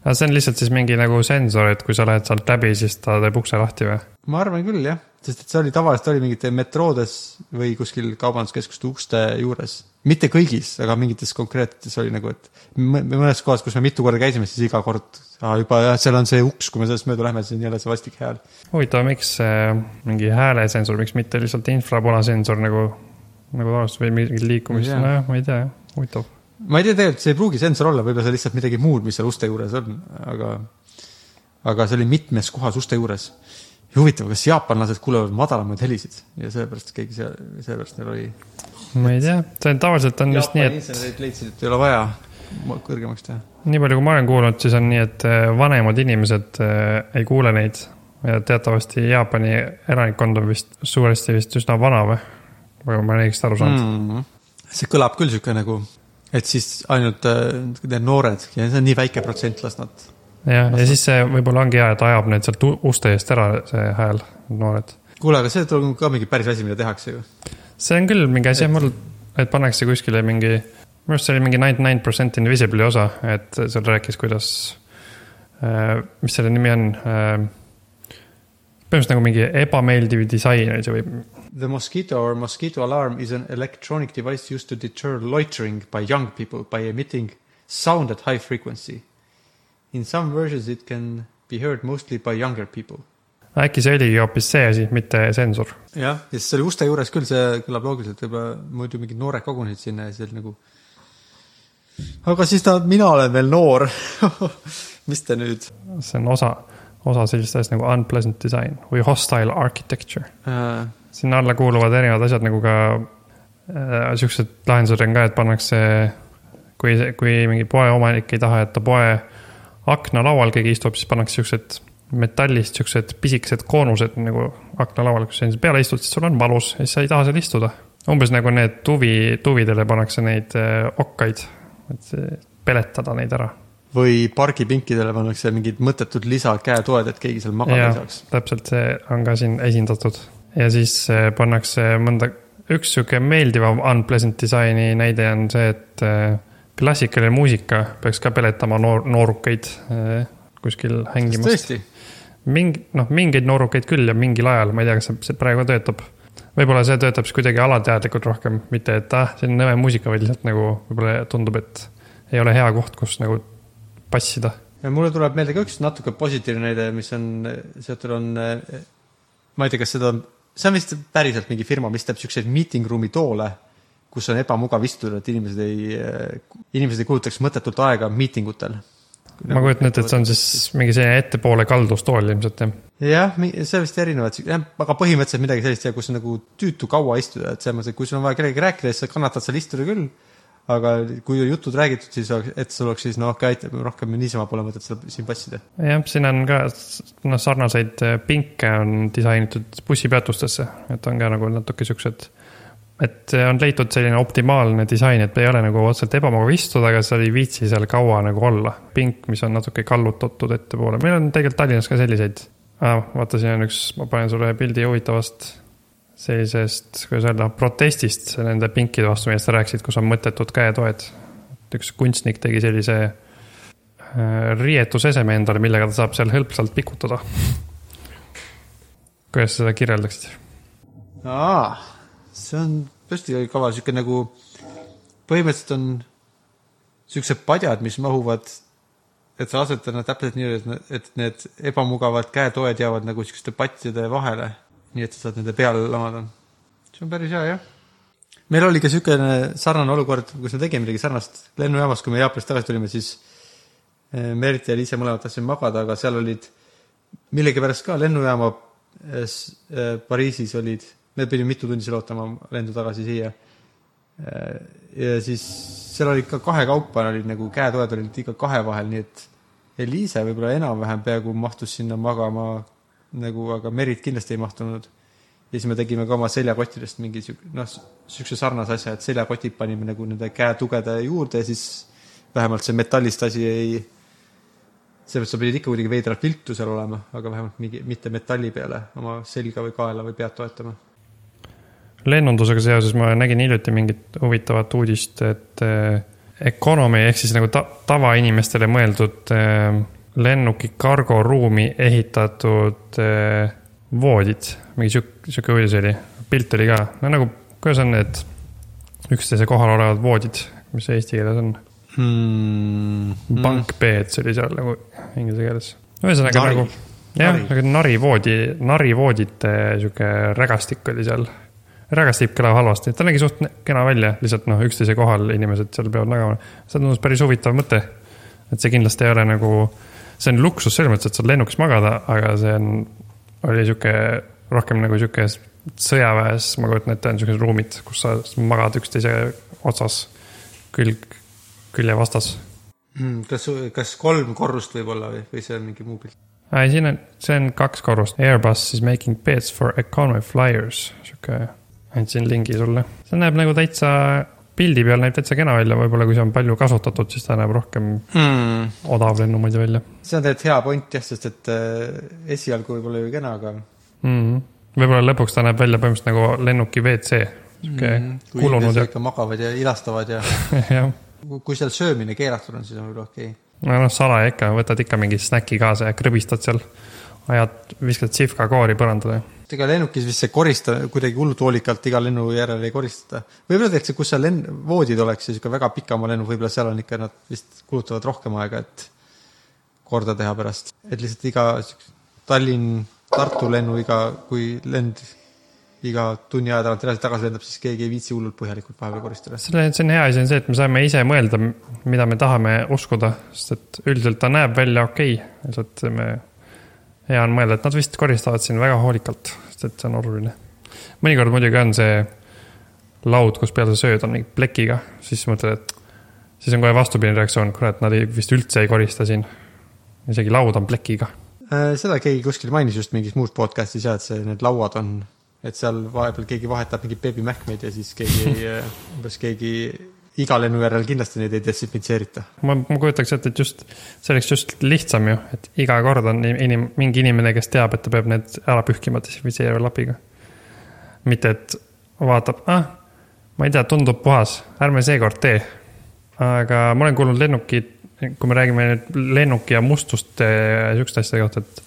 Aga see on lihtsalt siis mingi nagu sensor, et kui sa lähed sealt läbi, siis ta teeb ukse lahti või? ma arvan küll jah, sest et see oli tavaliselt oli mingite metroodes või kuskil kaubanduskeskuste ukste juures. mitte kõigis, aga mingites konkreetsetes oli nagu, et mõ- mõnes kohas, kus me mitu korda käisime, siis iga kord ah, juba jah, seal on see uks, kui me sellest mööda lähme, siis on jälle see vastik hääl. huvitav, miks äh, mingi häälesensor, miks mitte lihtsalt infrapunasensor nagu, nagu tavaliselt või ei tea. nojah, ma ei tea, huvitav. Ma ei tea, tegelikult see ei pruugi sensor olla, võib-olla see lihtsalt midagi muud, mis seal uste juures on, aga, aga see oli mitmes kohas uste juures. huvitav, kas jaapanlased kuulevad madalamaid helisid ja sellepärast keegi seal, sellepärast neil oli. ma ei tea, see on tavaliselt on vist nii, et insenerid leidsid, et ei ole vaja ma- kõrgemaks teha. nii palju, kui ma olen kuulnud, siis on nii, et äh, vanemad inimesed äh, ei kuule neid. ja teatavasti Jaapani elanikkond on vist suuresti vist üsna vana või? või ma olen õigesti aru saanud mm.? mm.. see kõlab küll sihuke nagu, et siis ainult äh, need noored ja see on nii väike protsent, las nad. jah, ja siis see võib-olla ongi hea, et ajab need sealt uste eest ära, see hääl, noored. kuule, aga see on ka mingi päris asi, mida tehakse ju. see on küll mingi asi, mul, et pannakse kuskile mingi, minu arust see oli mingi ninety nine percent invisible'i osa, et seal rääkis, kuidas äh,, mis selle nimi on äh,. põhimõtteliselt nagu mingi ebameeldiv disain oli see või The mosquito or mosquito alarm is an electronic device used to deter loitering by young people by emitting sound at high frequency. In some versions it can be heard mostly by younger people. äkki see oligi hoopis see asi, mitte sensor. jah, ja siis see oli uste juures küll, see kõlab loogiliselt, võib-olla muidu mingid noored kogunesid sinna ja siis oli nagu. aga siis ta, mina olen veel noor. mis te nüüd see on osa, osa sellisest asjast nagu unpleasant design või hostile architecture. äh,? Sinna alla kuuluvad erinevad asjad nagu ka äh, siuksed lahendused on ka, et pannakse, kui, kui mingi poeomanik ei taha, et ta poe aknalaual keegi istub, siis pannakse siuksed metallist siuksed pisikesed koonused nagu aknalaual, kui sa peale istud, siis sul on valus ja siis sa ei taha seal istuda. umbes nagu need tuvi, tuvidele pannakse neid äh, okkaid, et peletada neid ära. või pargipinkidele pannakse mingid mõttetud lisakäetoed, et keegi seal magada ei saaks., täpselt see on ka siin esindatud. Ja siis äh, pannakse mõnda, üks sihuke meeldivam unpleasant disaini näide on see, et äh, klassikaline muusika peaks ka peletama noor, noorukeid äh, kuskil hängimast. tõesti, mingi, noh, mingeid noorukeid küll ja mingil ajal, ma ei tea, kas see- see praegu töötab. võib-olla see töötab siis kuidagi alateadlikult rohkem, mitte et ah, see on nõme muusika, vaid lihtsalt nagu võib-olla tundub, et ei ole hea koht, kus nagu passida. ja mulle tuleb meelde ka üks natuke positiivne näide, mis on seotud on, ma ei tea, kas seda, see on vist päriselt mingi firma, mis teeb siukseid meeting room'i toole, kus on ebamugav istuda, et inimesed ei, inimesed ei kulutaks mõttetult aega miitingutel. ma kujutan ette, et see on siis mingi selline ettepoole kaldustool ilmselt jah. jah, see vist erinevad, aga põhimõtteliselt midagi sellist ja kus on nagu tüütu kaua istuda, et selles mõttes, et kui sul on vaja kellegagi rääkida, siis sa kannatad seal istuda küll. Aga kui jutud räägitud, siis oleks, et sul oleks siis noh, okei, rohkem niisama pole mõtet seal siin passida. jah, siin on ka noh, sarnaseid äh, pinke on disainitud bussipeatustesse, et on ka nagu natuke siuksed. et on leitud selline optimaalne disain, et ei ole nagu otseselt ebamugav istuda, aga sa ei viitsi seal kaua nagu olla. pink, mis on natuke kallutatud ettepoole, meil on tegelikult Tallinnas ka selliseid ah,. vaata, siin on üks, ma panen sulle pildi huvitavast sellisest, kuidas öelda, protestist nende pinkide vastu, millest sa rääkisid, kus on mõttetud käetoed. üks kunstnik tegi sellise äh, riietuseseme endale, millega ta saab seal hõlpsalt pikutada. kuidas sa seda kirjeldaksid? aa, see on tõesti kaval, sihuke nagu, põhimõtteliselt on siuksed padjad, mis mahuvad, et sa asetad nad täpselt nii, et, need ebamugavad käetoed jäävad nagu siukeste patjade vahele. Nii et sa saad nende peale lamada. see on päris hea, jah. meil oli ka siukene sarnane olukord, kus me tegime midagi sarnast lennujaamas, kui me Jaapanist tagasi tulime, siis eh, Merit ja Liise mõlemad tahtsime magada, aga seal olid millegipärast ka lennujaama eh, eh, Pariisis olid, me pidime mitu tundi seal ootama lendu tagasi siia. ja siis seal olid ka kahekaupa olid nagu käetoed olid iga kahe vahel, nii et Eliise võib-olla enam-vähem peaaegu mahtus sinna magama nagu, aga Merit kindlasti ei mahtunud. ja siis me tegime ka oma seljakottidest mingi sihuke, noh, siukse sarnase asja, et seljakotid panime nagu nende käetugede juurde ja siis vähemalt see metallist asi ei, mõttes sa pidid ikka kuidagi veidralt viltu seal olema, aga vähemalt mingi, mitte metalli peale oma selga või kaela või pead toetama. lennundusega seoses ma nägin hiljuti mingit huvitavat uudist, et äh, economy ehk siis nagu ta, tavainimestele mõeldud äh, lennuki cargo ruumi ehitatud äh, voodid, mingi sihuke, sihuke uudis oli, pilt oli ka, no nagu, kuidas on need üksteise kohal olevad voodid, mis eesti keeles on Hmm. bankbeds oli seal nagu inglise keeles. ühesõnaga Nari. nagu, jah Nari., nagu narivoodi, narivoodite sihuke rägastik oli seal. rägastik kõlab halvasti, ta nägi suht kena välja, lihtsalt noh, üksteise kohal inimesed seal peavad magama. see tundus päris huvitav mõte. et see kindlasti ei ole nagu, see on luksus selles mõttes, et saad lennukis magada, aga see on, oli sihuke rohkem nagu sihuke sõjaväes, ma kujutan ette, on siuksed ruumid, kus sa magad üksteise otsas, külg, külje vastas Hmm, kas, kas kolm korrust võib olla või, või see on mingi muu pilt? ei, siin on, see on kaks korrust. Airbus is making beds for economy flyers, sihuke, andsin lingi sulle. see näeb nagu täitsa, pildi peal näeb täitsa kena välja, võib-olla kui see on palju kasutatud, siis ta näeb rohkem Hmm. odav lennu moodi välja see on tegelikult hea point jah, sest et äh, esialgu võib olla ju kena, aga mm. võib-olla lõpuks ta näeb välja põhimõtteliselt nagu lennuki WC, sihuke mm, kulunud ikka magavad ja ilastavad ja kui seal söömine keelatud on, siis on võib-olla okei okay.. no noh, salaja ikka, võtad ikka mingi snäki kaasa ja krõbistad seal, ajad, viskad sihvka koori põrandale. ega lennukis vist see korista kuidagi hullult hoolikalt iga lennu järel ei koristata. võib-olla tegelikult see, kus seal lenn-, voodid oleks ja sihuke väga pikama lennu, võib-olla seal on ikka nad vist kulutavad rohkem aega, et korda teha pärast. et lihtsalt iga Tallinn-Tartu lennu iga, kui lend iga tunni aja tagant edasi-tagasi lendab, siis keegi ei viitsi hullult põhjalikult vahepeal koristada. selle, see on hea asi on see, et me saame ise mõelda, mida me tahame uskuda, sest et üldiselt ta näeb välja okei okay., lihtsalt me, hea on mõelda, et nad vist koristavad siin väga hoolikalt, sest et see on oluline. mõnikord muidugi on see laud, kus peal sa sööd, on mingi plekiga, siis mõtled, et siis on kohe vastupidine reaktsioon, kurat, nad ei, vist üldse ei korista siin. isegi laud on plekiga. Äh, seda keegi kuskil mainis just mingis muus podcast'is ja et see, need lauad on, et seal vahepeal keegi vahetab mingeid beebimähkmeid ja siis keegi ei, umbes keegi iga lennu järel kindlasti neid ei desinfitseerita. ma, ma kujutaks ette, et just, see oleks just lihtsam ju, et iga kord on inim, mingi inimene, kes teab, et ta peab need ära pühkima desinfitseeriva lapiga. mitte et vaatab, ah, ma ei tea, tundub puhas, ärme seekord tee. aga ma olen kuulnud lennukid, kui me räägime nüüd lennuki ja mustuste ja sihukeste asjade kohta, et,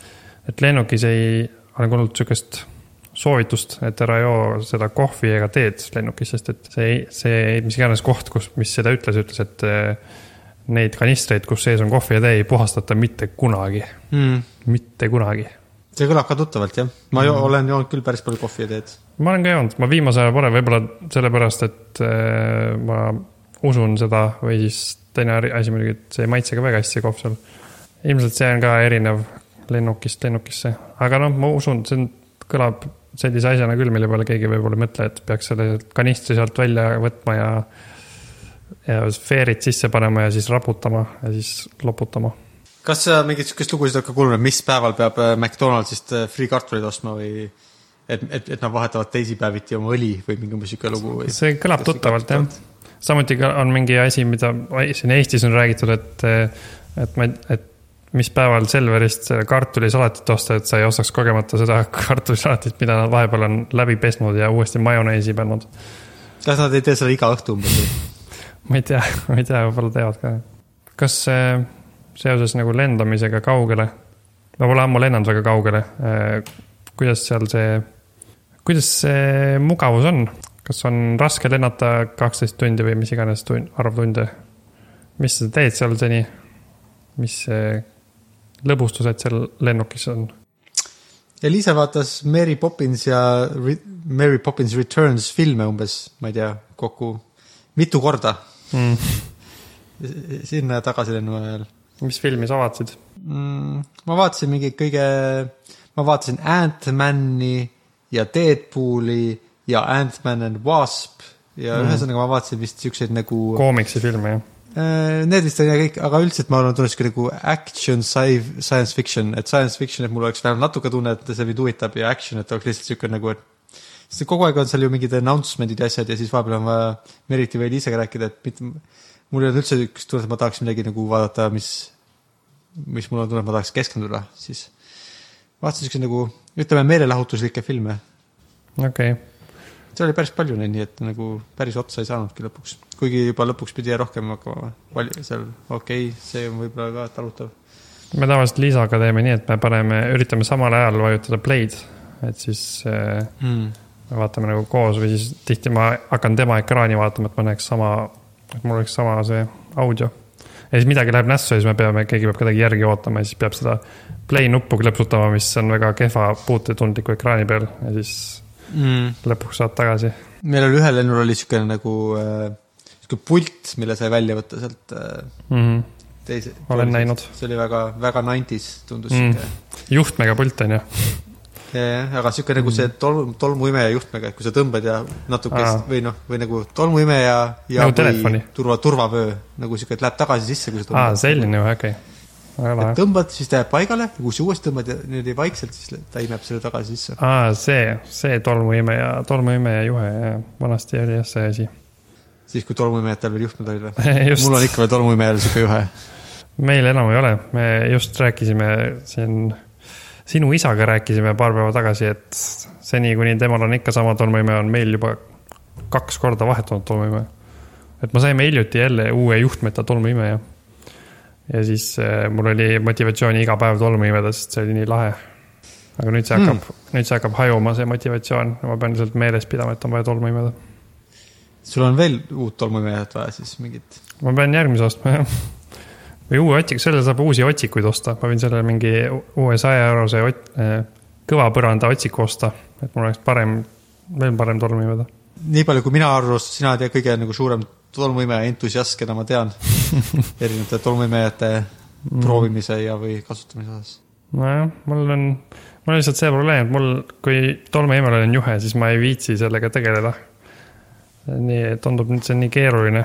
et lennukis ei, olen kuulnud sihukest soovitust, et ära joo seda kohvi ega teed lennukis, sest et see, see, mis iganes koht, kus, mis seda ütles, ütles, et eh, neid kanistreid, kus sees on kohvi ja tee, ei puhastata mitte kunagi mm.. mitte kunagi. see kõlab ka tuttavalt jah, ma jo, olen joonud küll päris palju kohvi ja teed. ma olen ka joonud, ma viimasel ajal pole, võib-olla sellepärast, et äh, ma usun seda või siis teine asi muidugi, et see ei maitse ka väga hästi, see kohv seal. ilmselt see on ka erinev lennukist lennukisse, aga noh, ma usun, see on, kõlab sellise asjana küll, mille peale keegi võib-olla ei mõtle, et peaks selle kanistri sealt välja võtma ja ja sfeerid sisse panema ja siis raputama ja siis loputama kas sa mingit sihukest lugusid oled ka kuulnud, mis päeval peab äh, McDonaldsist äh, free kartuleid ostma või et, et, et nad vahetavad teisipäeviti oma õli või mingi umbes sihuke lugu või? see kõlab tuttavalt jah. samuti on mingi asi, mida siin Eestis on räägitud, et, et ma, et mis päeval Selverist kartulisalatit osta, et sa ei ostaks kogemata seda kartulisalatit, mida nad vahepeal on läbi pesnud ja uuesti majoneesi pannud. kas nad ei tee seda iga õhtu umbes või? ma ei tea, ma ei tea, võib-olla teevad ka. kas äh, seoses nagu lendamisega kaugele, ma pole ammu lennanud väga kaugele, kuidas seal see, kuidas see mugavus on? kas on raske lennata kaksteist tundi või mis iganes tund, arv tunde? mis sa teed seal seni? mis äh, lõbustused seal lennukis on? Eliisa vaatas Mary Poppins ja Re Mary Poppins Returns filme umbes, ma ei tea, kokku mitu korda mm. sinna ja tagasi lennu ajal mis filmi sa vaatasid? mm,. ma vaatasin mingi kõige, ma vaatasin Ant-Mani ja Deadpooli ja Ant-Man and Wasp ja mm. ühesõnaga ma vaatasin vist siukseid nagu koomiksi filme, jah? Äh, Need vist ja kõik, aga üldiselt ma olen tulnud siuke nagu action sci- science fiction, et science fiction, et mul oleks vähemalt natuke tunne, et see mind huvitab ja action, et oleks lihtsalt siuke nagu, et sest kogu aeg on seal ju mingid announcement'id ja asjad ja siis vahepeal on vaja Meriti või Liisaga rääkida, et mitte, mul ei olnud üldse siukest tunnet, et ma tahaks midagi nagu vaadata, mis, mis mul on tunne, et ma tahaks keskenduda, siis vaatasin siukseid nagu, ütleme meelelahutuslikke filme. okei okay., seal oli päris palju neid, nii et nagu päris otsa ei saanudki lõpuks. kuigi juba lõpuks pidi rohkem hakkama vali-, seal okei okay,, see on võib-olla ka talutav. me tavaliselt Liisaga teeme nii, et me paneme, üritame samal ajal vajutada play'd, et siis Mm. me vaatame nagu koos või siis tihti ma hakkan tema ekraani vaatama, et ma näeks sama, et mul oleks sama see audio. ja siis midagi läheb nässu ja siis me peame, keegi peab kedagi järgi ootama ja siis peab seda play nuppu klõpsutama, mis on väga kehva puutetundliku ekraani peal ja siis Mm. lõpuks saad tagasi. meil oli ühel lennul oli siukene nagu äh, siuke pult, mille sai välja võtta sealt äh, Mm -hmm. teise. Olen näinud. see oli väga, väga nineties tundus Mm. mm. juhtmega pult on ju, jah, aga siuke nagu see tolm, tolmuimeja juhtmega, et kui sa tõmbad ja natuke Aa. Aa. või noh, või nagu tolmuimeja ja Nagu telefoni. turva, turvavöö nagu siuke, et läheb tagasi sisse, kui sa tõmbad. selline või, okei okay.. tõmbad, siis ta jääb paigale ja kui sa uuesti tõmbad ja niimoodi vaikselt, siis ta imeb selle tagasi sisse. aa, see, see tolmuimeja, tolmuimeja juhe, vanasti oli jah see asi. siis, kui tolmuimejatel veel juhtmed olid või? mul on ikka veel tolmuimejal siuke juhe. meil enam ei ole, me just rääkisime siin, sinu isaga rääkisime paar päeva tagasi, et seni, kuni temal on ikka sama tolmuimeja, on meil juba kaks korda vahetunud tolmuimeja. et me saime hiljuti jälle uue juhtmeta tolmuimeja. Ja siis äh, mul oli motivatsiooni iga päev tolmu imeda, sest see oli nii lahe. aga nüüd see hakkab mm., nüüd see hakkab hajuma, see motivatsioon, ma pean lihtsalt meeles pidama, et on vaja tolmu imeda. sul on veel uut tolmuimejat vaja siis mingit? ma pean järgmise ostma jah. või uue otsiku, sellele saab uusi otsikuid osta, ma võin sellele mingi uue saja eurose ot-, kõva põranda otsiku osta, et mul oleks parem, veel parem tolm imeda. nii palju, kui mina aru sina oled kõige nagu suurem tolmuimeja entusiast, keda ma tean erinevate tolmuimejate mm. proovimise ja, või kasutamise osas. nojah, mul on, mul on lihtsalt see probleem, et mul, kui tolmuimeral on juhe, siis ma ei viitsi sellega tegeleda. nii, tundub nüüd see nii keeruline.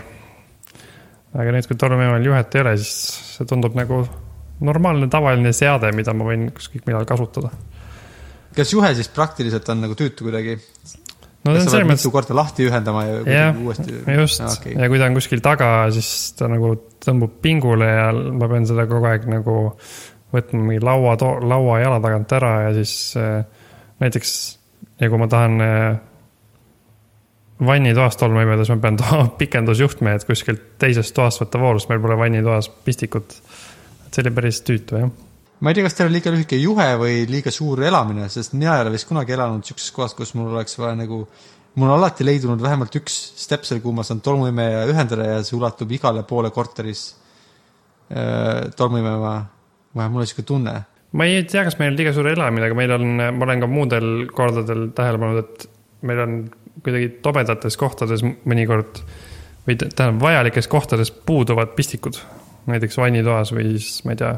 aga nüüd, kui tolmuimeral juhet ei ole, siis see tundub nagu normaalne tavaline seade, mida ma võin ükskõik millal kasutada. kas juhe siis praktiliselt on nagu tüütu kuidagi? No see on selles mõttes mitu korda lahti ühendama ja kuidagi, uuesti? just Aa, okay. ja kui ta on kuskil taga, siis ta nagu tõmbub pingule ja ma pean seda kogu aeg nagu võtma mingi laua, laua jala tagant ära ja siis äh, näiteks ja kui ma tahan äh, vannitoas tolmu imedes ma pean pikendusjuhtme, et kuskilt teisest toast võtta voorust, meil pole vannitoas pistikut. et see oli päris tüütu jah. Ma ei tea, kas teil on liiga lühike juhe või liiga suur elamine, sest mina ei ole vist kunagi elanud siukses kohas, kus mul oleks vaja nagu, mul on alati leidunud vähemalt üks stepsel, kuhu ma saan tolmuimeja ühendada ja see ulatub igale poole korteris äh, tolmuimema. vähemalt mul on siuke tunne. ma ei tea, kas meil on liiga suur elamine, aga meil on, ma olen ka muudel kordadel tähele pannud, et meil on kuidagi tobedates kohtades mõnikord või tä- tähendab, vajalikes kohtades puuduvad pistikud. näiteks vannitoas või siis ma ei tea,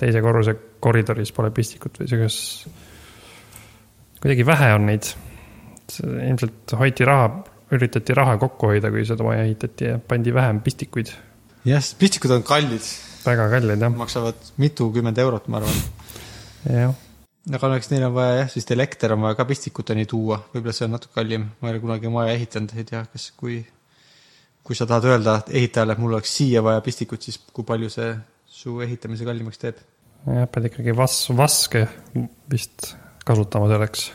teise korruse koridoris pole pistikut või sihukeses, kuidagi vähe on neid. ilmselt hoiti raha, üritati raha kokku hoida, kui seda maja ehitati ja pandi vähem pistikuid. jah, sest pistikud on kallid, väga kallid jah, maksavad mitukümmend eurot, ma arvan. jah. aga no eks neil on vaja jah, vist elekter on vaja ka pistikuteni tuua, võib-olla see on natuke kallim, ma ei ole kunagi maja ehitanud, ei tea, kas, kui, kui sa tahad öelda ehitajale, et mul oleks siia vaja pistikut, siis kui palju see su ehitamise kallimaks teeb? jah, pead ikkagi vas-, vaske vist kasutama selleks.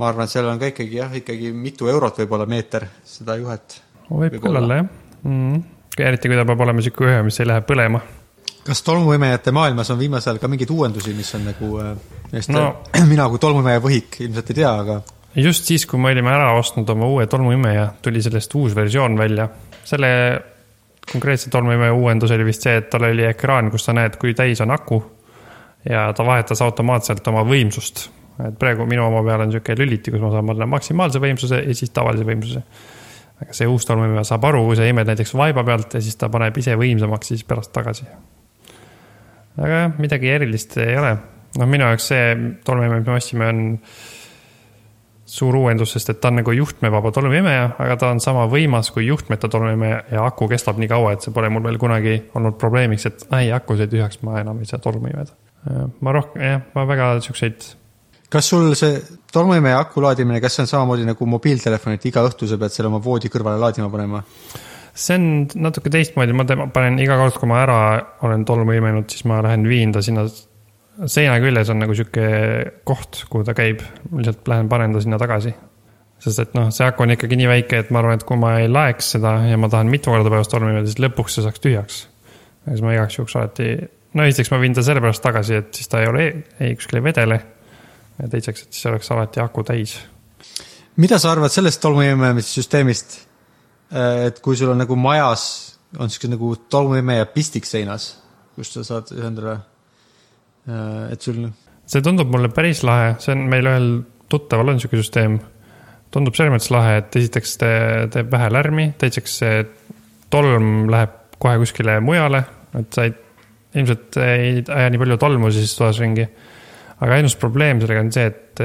ma arvan, et seal on ka ikkagi jah, ikkagi mitu eurot võib-olla meeter seda juhet. võib küll olla. jah mm.. eriti kui ta peab olema sihuke ühe, mis ei lähe põlema. kas tolmuimejate maailmas on viimasel ajal ka mingeid uuendusi, mis on nagu, millest No. no. mina kui tolmuimeja võhik ilmselt ei tea, aga just siis, kui me olime ära ostnud oma uue tolmuimeja, tuli sellest uus versioon välja. selle konkreetse tolmuimeja uuendus oli vist see, et tal oli ekraan, kus sa näed, kui täis on aku. ja ta vahetas automaatselt oma võimsust. et praegu minu oma peal on sihuke lüliti, kus ma saan panna maksimaalse võimsuse ja siis tavalise võimsuse. aga see uus tolmuimeja saab aru, kui sa imed näiteks vaiba pealt ja siis ta paneb ise võimsamaks, siis pärast tagasi. aga jah, midagi erilist ei ole. noh, minu jaoks see tolmuimeja, mis me ostsime, on suur uuendus, sest et ta on nagu juhtmevaba tolmuimeja, aga ta on sama võimas kui juhtmeta tolmuimeja ja aku kestab nii kaua, et see pole mul veel kunagi olnud probleemiks, et ai, aku sai tühjaks, ma enam ei saa tolmu imeda. ma rohkem, jah, ma väga siukseid, kas sul see tolmuimeja aku laadimine, kas see on samamoodi nagu mobiiltelefon, et iga õhtu sa pead selle oma voodi kõrvale laadima panema? see on natuke teistmoodi, ma teen- panen iga kord, kui ma ära olen tolmu imenud, siis ma lähen viin ta sinna seina küljes on nagu sihuke koht, kuhu ta käib, lihtsalt lähen panen ta sinna tagasi. sest et noh, see aku on ikkagi nii väike, et ma arvan, et kui ma ei laeks seda ja ma tahan mitu korda päevas tolmu imeda, siis lõpuks see saaks tühjaks. ja siis ma igaks juhuks alati, no esiteks ma viin ta sellepärast tagasi, et siis ta ei ole, ei kuskil ei vedele. ja teiseks, et siis oleks alati aku täis. mida sa arvad sellest tolmuimemissüsteemist, et kui sul on nagu majas on siuke nagu tolmuimeja pistik seinas, kust sa saad ühendada, et sul see tundub mulle päris lahe, see on meil ühel tuttaval on sihuke süsteem. tundub selles mõttes lahe, et esiteks te, teeb vähe lärmi, teiseks see tolm läheb kohe kuskile mujale, et sa ei, ilmselt ei aja nii palju tolmu siis toas ringi. aga ainus probleem sellega on see, et,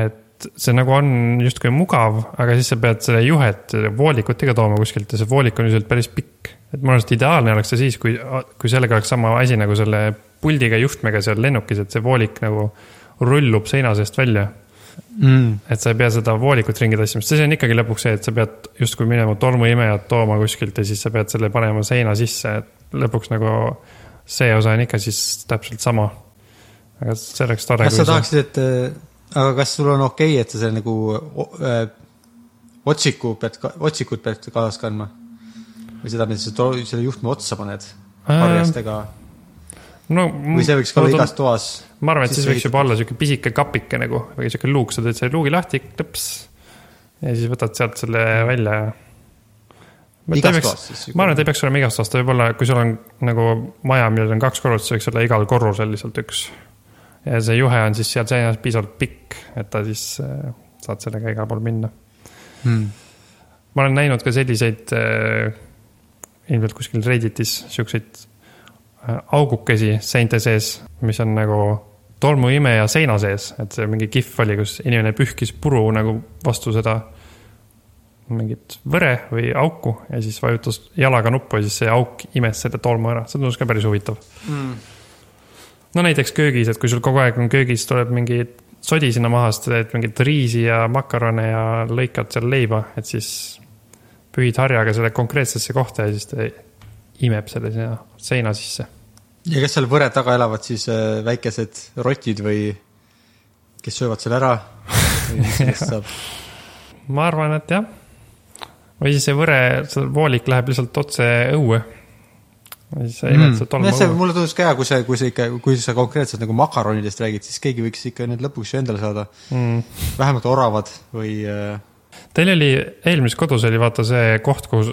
et see nagu on justkui mugav, aga siis sa pead selle juhet, voolikut ikka tooma kuskilt ja see voolik on üldiselt päris pikk. et minu arust ideaalne oleks see siis, kui, kui sellega oleks sama asi nagu selle puldiga juhtmega seal lennukis, et see voolik nagu rullub seina seest välja. mm.. et sa ei pea seda voolikut ringi tassima, sest see on ikkagi lõpuks see, et sa pead justkui minema tolmuimejat tooma kuskilt ja siis sa pead selle panema seina sisse, et lõpuks nagu see osa on ikka siis täpselt sama. aga see oleks tore. kas sa tahaksid, et, aga kas sul on okei okay,, et sa selle nagu äh, otsiku pead, otsikut pead kaasas kandma? või seda, mida sa selle juhtme otsa paned harjastega no, või see võiks ka olla igas toas? ma arvan, et siis sisse võiks juba olla sihuke pisike kapike nagu või sihuke luuk, sa teed selle luugi lahti, klõps. ja siis võtad sealt selle välja ja. siis? ma arvan, et ei peaks olema igas toas, ta võib olla, kui sul on nagu maja, millel on kaks korrust, see võiks olla igal korrusel lihtsalt üks. Ja see juhe on siis seal seinas piisavalt pikk, et ta siis äh, saad sellega igal pool minna. hmm.. ma olen näinud ka selliseid äh, ilmselt kuskil Redditis siukseid äh, augukesi seinte sees, mis on nagu tolmuimeja seina sees, et see mingi kihv oli, kus inimene pühkis puru nagu vastu seda mingit võre või auku ja siis vajutas jalaga nuppu ja siis see auk imes selle tolmu ära, see tundus ka päris huvitav. Mm. No näiteks köögis, et kui sul kogu aeg on köögis tuleb mingi sodi sinna maha, siis teed mingit riisi ja makarone ja lõikad seal leiba, et siis pühid harjaga selle konkreetsesse kohta ja siis ta imeb selle sinna seina sisse. ja kas seal võre taga elavad siis äh, väikesed rotid või kes söövad selle ära? või mis sellest saab? ma arvan, et jah, või siis see võre, see voolik läheb lihtsalt otse õue. Siis sa imed seda tolmu õue. mulle tundus ka hea, kui see, kui see ikka, kui sa konkreetselt nagu makaronidest räägid, siis keegi võiks ikka need lõpuks ju endale saada. Mm. vähemalt oravad või äh, Teil oli, eelmises kodus oli vaata see koht, kus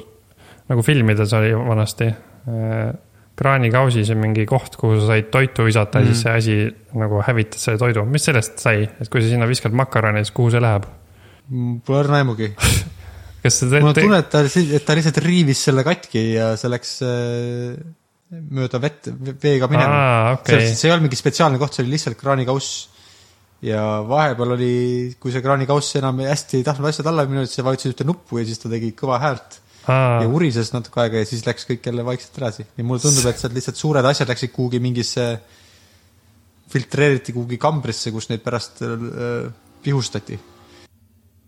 nagu filmides oli vanasti äh, kraanikausis on mingi koht, kuhu sa said toitu visata mm. ja siis see asi nagu hävitas selle toidu. mis sellest sai, et kui sa sinna viskad makaroni, siis kuhu see läheb? pole õrna aimugi. kas see mul on tunne, et ta, et ta lihtsalt riivis selle katki ja see läks äh, mööda vett, veega minema Aa, okei. see, ei olnud mingi spetsiaalne koht, see oli lihtsalt kraanikauss. ja vahepeal oli, kui see kraanikauss enam hästi ei tahtnud asjad alla minna, siis sa vajutasid ühte nuppu ja siis ta tegi kõva häält Aa, ja urises natuke aega ja siis läks kõik jälle vaikselt edasi. ja mulle tundub, et sealt lihtsalt suured asjad läksid kuhugi mingisse, filtreeriti kuhugi kambrisse, kus neid pärast äh, pihustati.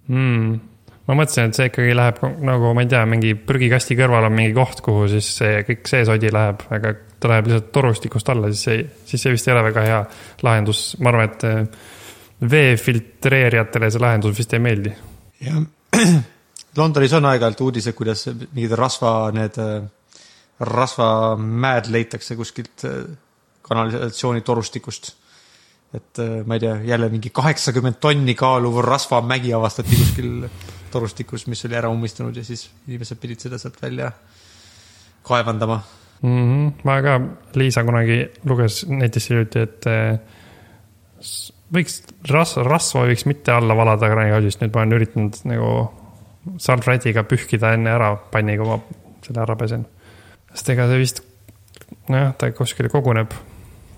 mm. Ma mõtlesin, et see ikkagi läheb nagu ma ei tea, mingi prügikasti kõrval on mingi koht, kuhu siis see kõik see sodi läheb, aga ta läheb lihtsalt torustikust alla, siis see, siis see vist ei ole väga hea lahendus, ma arvan, et eh, vee filtreerijatele see lahendus vist ei meeldi. jah, Londonis on aeg-ajalt uudised, kuidas mingid rasva, need äh, rasvamäed leitakse kuskilt äh, kanalisatsioonitorustikust. Et äh, ma ei tea, jälle mingi kaheksakümmend tonni kaaluv rasvamägi avastati kuskil torustikus, mis oli ära ummistunud ja siis inimesed pidid seda sealt välja kaevandama. mm. -hmm. ma ka, Liisa kunagi luges netist hiljuti, et s- võiks ras-, rasva võiks mitte alla valada kraanikausist, nüüd ma olen üritanud nagu salvrädiga pühkida enne ära panni, kui ma selle ära pesen. sest ega see vist, nojah, ta kuskile koguneb.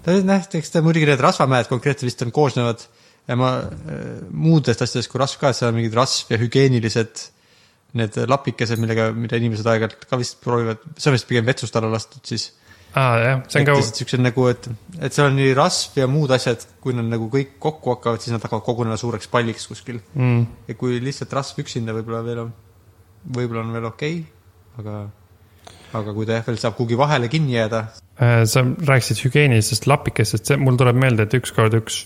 Ta noh, eks ta muidugi need rasvamäed konkreetselt vist on koosnevad ja ma äh, muudest asjadest kui rasv ka, seal on mingid rasv ja hügieenilised need lapikesed, millega, mida inimesed aeg-ajalt ka vist proovivad, see on vist pigem vetsust alla lastud siis. aa, jah, see on ka, siuksed nagu, et, et seal on nii rasv ja muud asjad, kui nad nagu kõik kokku hakkavad, siis nad hakkavad kogunema suureks palliks kuskil. mm, ja kui lihtsalt rasv üksinda võib-olla veel on, võib-olla on veel okei okay,, aga, aga kui ta jah, veel saab kuhugi vahele kinni jääda, Äh, sa rääkisid hügieenilisest lapikestest, mul tuleb meelde, et ükskord üks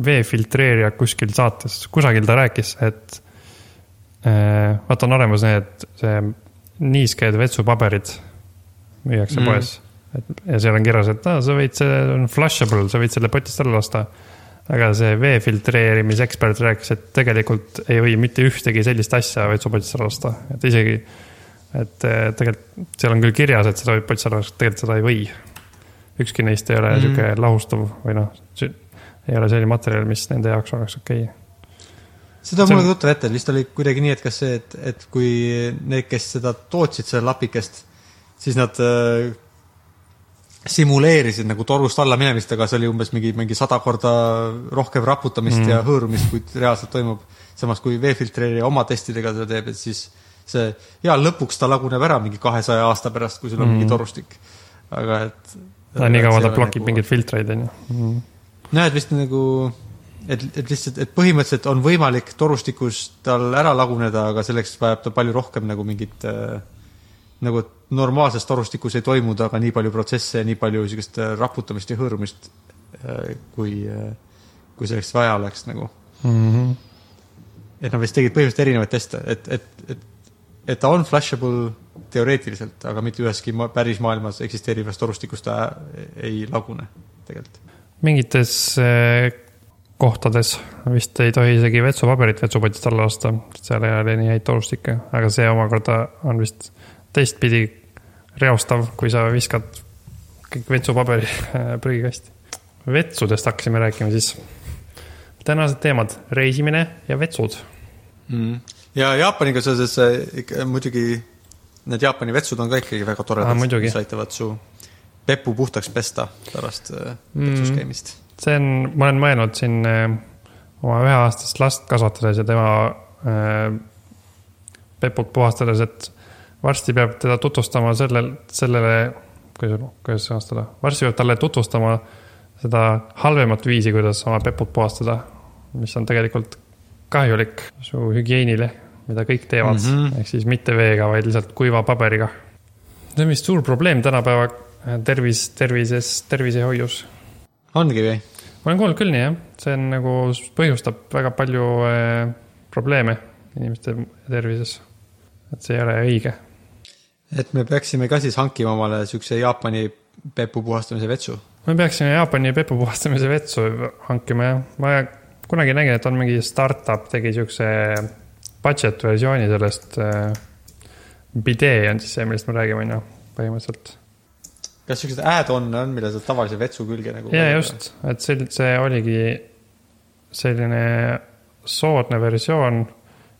vee filtreerija kuskil saates, kusagil ta rääkis, et äh, vaata, on olemas need, see niisked vetsupaberid müüakse Mm. poes. et ja seal on kirjas, et aa, sa võid, see on flushable, sa võid selle potist alla lasta. aga see vee filtreerimisekspert rääkis, et tegelikult ei või mitte ühtegi sellist asja vetsupotist alla lasta, et isegi, et eh, tegelikult seal on küll kirjas, et seda võib lasta, tegelikult seda ei või ükski neist ei ole Mm. sihuke lahustuv või noh, ei ole selline materjal, mis nende jaoks oleks okei okay.. See on- mulle ka tuttav ette, vist oli kuidagi nii, et kas see, et, et kui need, kes seda tootsid, seda lapikest, siis nad äh, simuleerisid nagu torust alla minemist, aga see oli umbes mingi, mingi sada korda rohkem raputamist mm. ja hõõrumist, kui reaalselt toimub. samas kui veefiltreerija oma testidega seda teeb, et siis see, ja lõpuks ta laguneb ära mingi kahesaja aasta pärast, kui sul on mm. mingi torustik. aga et. no nii kaua ta blokib mingeid filtreid, on ju. noh, et vist nagu, et, et lihtsalt, et põhimõtteliselt on võimalik torustikus tal ära laguneda, aga selleks vajab ta palju rohkem nagu mingit äh, nagu normaalses torustikus ei toimu temaga nii palju protsesse ja nii palju niisugust äh, raputamist ja hõõrumist äh,, kui kui selleks vaja oleks nagu. Mm -hmm. et nad vist tegid põhimõtteliselt erinevaid teste, et, et, et, et ta on flushable teoreetiliselt, aga mitte üheski ma- päris maailmas eksisteerivas torustikus ta ei lagune tegelikult. mingites eh, kohtades vist ei tohi isegi vetsupaberit vetsupotist alla lasta, seal ei ole nii häid torustikke, aga see omakorda on vist teistpidi reostav, kui sa viskad kõik vetsupaberi eh, prügikasti. vetsudest hakkasime rääkima siis. tänased teemad, reisimine ja vetsud. mm.. Ja Jaapaniga seoses äh, ikka muidugi need Jaapani vetsud on ka ikkagi väga toredad mis aitavad su pepu puhtaks pesta pärast äh, vetsus Mm. käimist. see on, ma olen mõelnud siin eh, oma üheaastast last kasvatades ja tema eh, peput puhastades, et varsti peab teda tutvustama sellel, sellele, kuidas, kuidas sõnastada, varsti peab talle tutvustama seda halvemat viisi, kuidas oma peput puhastada, mis on tegelikult kahjulik su hügieenile, mida kõik teevad mm. -hmm. ehk siis mitte veega, vaid lihtsalt kuiva paberiga. see on vist suur probleem tänapäeva eh, tervis, tervises, tervisehoius ongi või? ma olen kuulnud küll nii jah, see on nagu põhjustab väga palju äh, probleeme inimeste tervises. et see ei ole õige et me peaksime ka siis hankima omale siukse Jaapani pepu puhastamise vetsu me peaksime Jaapani pepu puhastamise vetsu hankima jah, ma kunagi nägin, et on mingi startup tegi siukse budget versiooni sellest äh, bidee on siis see, millest me räägime, on ju, põhimõtteliselt. kas siukseid add-on'e on, mille saad tavalise vetsu külge nagu? ja just, et see, see oligi selline soodne versioon,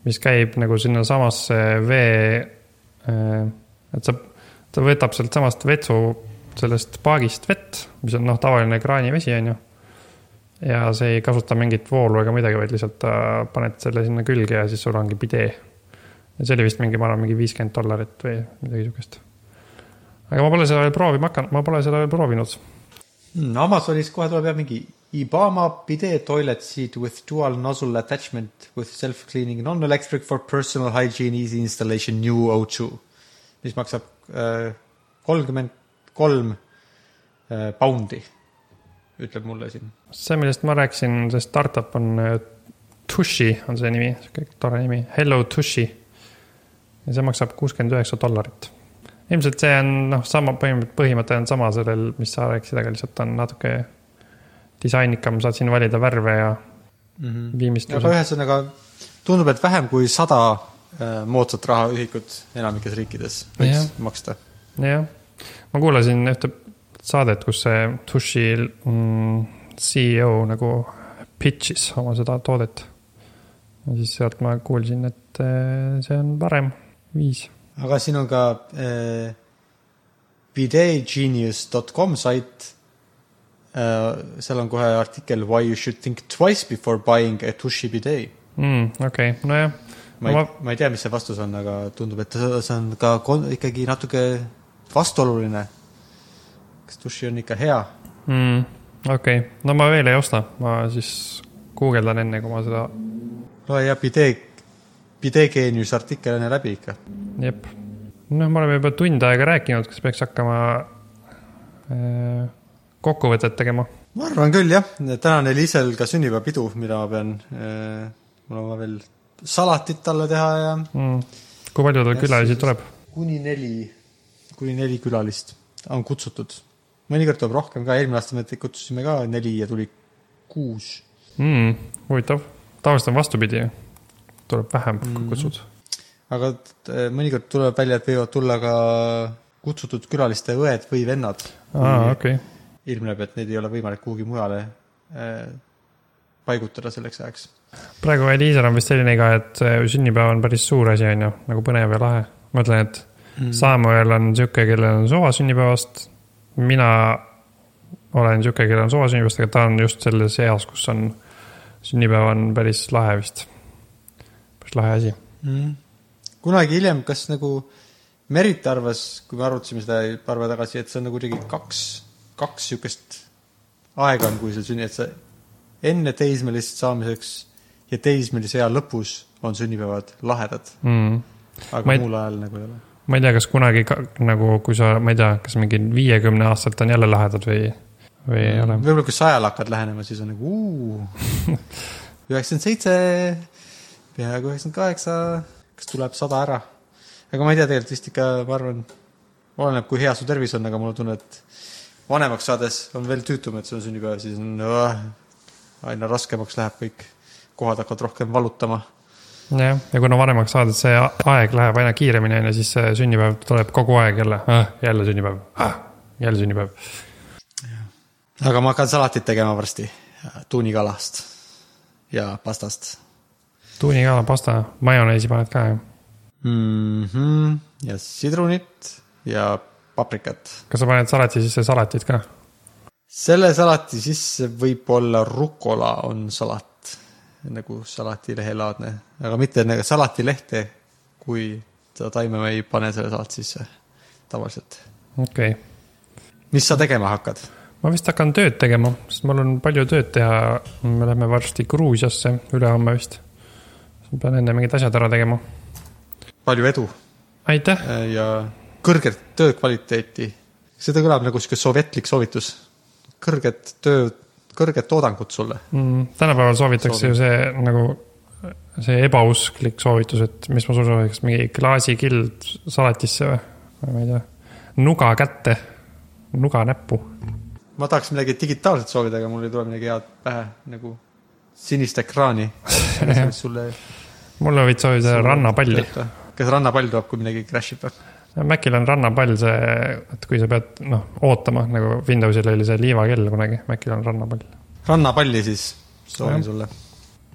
mis käib nagu sinnasamasse vee, et sa, ta võtab sealt samast vetsu, sellest paagist vett, mis on noh, tavaline kraanivesi, on ju. Ja see ei kasuta mingit voolu ega midagi, vaid lihtsalt paned selle sinna külge ja siis sul ongi bidee. ja see oli vist mingi, ma arvan, mingi viiskümmend dollarit või midagi sihukest. aga ma pole seda veel proovima hakanud, ma pole seda veel proovinud hmm,. Amazonis kohe tuleb jah mingi Ibama bidet toilet seat with dual nozzle attachment with self-cleaning non-electric for personal hygiene easy installation new O2. mis maksab äh, kolmkümmend kolm äh, poundi, ütleb mulle siin. see, millest ma rääkisin, see startup on äh, Tushi on see nimi, sihuke tore nimi, Hello Tushi. ja see maksab kuuskümmend üheksa dollarit. ilmselt see on noh, sama põhimõte on sama sellel, mis sa rääkisid, aga lihtsalt on natuke disainikam, saad siin valida värve ja mm -hmm. viimistluse. aga ühesõnaga tundub, et vähem kui sada äh, moodsat rahaühikut enamikes riikides võiks ja. maksta. jah, ma kuulasin ühte saadet, kus see Tushi mm, CEO nagu pitch'is oma seda toodet. ja siis sealt ma kuulsin, et äh, see on parem viis. aga siin on ka äh, bidegenius.com sait Äh, seal on kohe artikkel Why you should think twice before buying a Tushi bidet mm,. okei okay., nojah. ma ei ma ei tea, mis see vastus on, aga tundub, et see on ka ikkagi natuke vastuoluline. Kas Tushi on ikka hea mm,? okei okay., no ma veel ei osta, ma siis guugeldan enne, kui ma seda. loe ja bidet, bidet geenius artikkel enne läbi ikka. jep, noh, me oleme juba tund aega rääkinud, kas peaks hakkama äh, kokkuvõtet tegema? ma arvan küll jah, täna on Elisel ka sünnipäevapidu, mida ma pean äh,, mul on vaja veel salatit talle teha ja mm.. kui palju tal külalisi tuleb? kuni neli, kuni neli külalist on kutsutud. Mõnikord tuleb rohkem ka, eelmine aasta me kutsusime ka neli ja tuli kuus mm,. huvitav, tavaliselt on vastupidi, tuleb vähem mm. kutsud. aga äh, mõnikord tuleb välja, et võivad tulla ka kutsutud külaliste õed või vennad. aa, okei okay ilmneb, et neid ei ole võimalik kuhugi mujale äh, paigutada selleks ajaks. praegu Eliisal on vist selline ka, et sünnipäev on päris suur asi, on ju, nagu põnev ja lahe. ma mõtlen, et mm. Samuel on sihuke, kellel on suva sünnipäevast. Mina olen sihuke, kellel on suva sünnipäevast, aga ta on just selles eas, kus on, sünnipäev on päris lahe vist. päris lahe asi mm.. kunagi hiljem, kas nagu Merit arvas, kui me arutasime seda paar päeva tagasi, et see on nagu kuidagi kaks kaks niisugust aega on, kui sul sünni, et sa enne teismelist saamiseks ja teismelise ea lõpus on sünnipäevad lahedad mm.. aga ei, muul ajal nagu ei ole. Ma ei tea, kas kunagi ka, nagu, kui sa, ma ei tea, kas mingi viiekümne aastaselt on jälle lahedad või, või ei ole? võib-olla kui sajale hakkad lähenema, siis on nagu üheksakümmend seitse, peaaegu üheksakümmend kaheksa, kas tuleb sada ära? aga ma ei tea, tegelikult vist ikka, ma arvan, oleneb, kui hea su tervis on, aga mul on tunne, et vanemaks saades on veel tüütum, et sul on sünnipäev, siis on uh, aina raskemaks läheb kõik, kohad hakkavad rohkem valutama. Jah, ja kuna vanemaks saad, et see aeg läheb aina kiiremini, on ju, siis see sünnipäev tuleb kogu aeg jälle ah,, jälle sünnipäev ah,, jälle sünnipäev. aga ma hakkan salatit tegema varsti tuunikalast ja pastast. tuunikala, pasta, majoneesi paned ka, jah mm? -hmm. ja sidrunit ja paprikat. kas sa paned salati sisse salatit ka? selle salati sisse võib-olla rukola on salat, nagu salatilehelaadne, aga mitte nagu salatilehte, kui seda taime ma ei pane selle salati sisse tavaliselt. okei okay.. mis sa tegema hakkad? ma vist hakkan tööd tegema, sest mul on palju tööd teha. me lähme varsti Gruusiasse, ülehomme vist. pean enne mingid asjad ära tegema. palju edu! aitäh! ja kõrget töökvaliteeti. seda kõlab nagu sihuke sovjetlik soovitus. kõrget töö, kõrget toodangut sulle mm,. tänapäeval soovitakse Soovin. ju see nagu see ebausklik soovitus, et mis ma sulle sooviks, mingi klaasikild salatisse või? ma ei tea, nuga kätte, nuga näppu. ma tahaks midagi digitaalset soovida, aga mul ei tule midagi head pähe, nagu sinist ekraani. sulle. mulle võid soovida rannapalli. kas rannapall tuleb, kui midagi crash ib või? Macil on rannapall see, et kui sa pead, noh, ootama nagu Windowsil oli see liivakell kunagi, Macil on rannapall. rannapalli siis soovin sulle.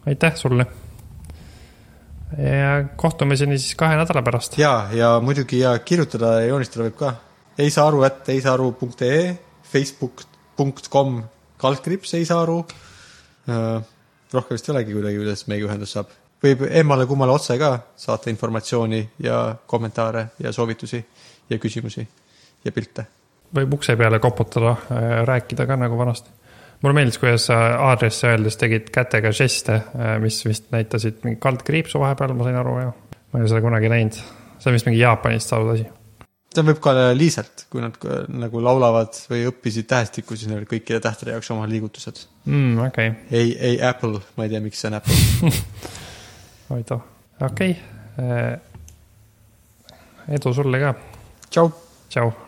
aitäh sulle. ja kohtumiseni siis kahe nädala pärast. ja, ja muidugi ja kirjutada ja joonistada võib ka. ei saa aru, et ei saa aru.ee, facebook.com, kaldkriips ei saa aru. rohkem vist ei olegi kuidagi, kuidas meiega ühendust saab. Võib emmale-kummale otse ka saata informatsiooni ja kommentaare ja soovitusi ja küsimusi ja pilte. võib ukse peale koputada, rääkida ka nagu vanasti. mulle meeldis, kuidas sa aadressi öeldes tegid kätega žeste, mis vist näitasid mingi kaldkriipsu vahepeal, ma sain aru ja ma ei ole seda kunagi näinud. see on vist mingi Jaapanist saadud asi. see võib ka liiselt, kui nad nagu laulavad või õppisid tähestikku, siis neil olid kõikide tähtede jaoks oma liigutused. mm,. okei okay., ei, ei Apple, ma ei tea, miks see on Apple. huvitav, okei okay.. edu sulle ka, tšau. tšau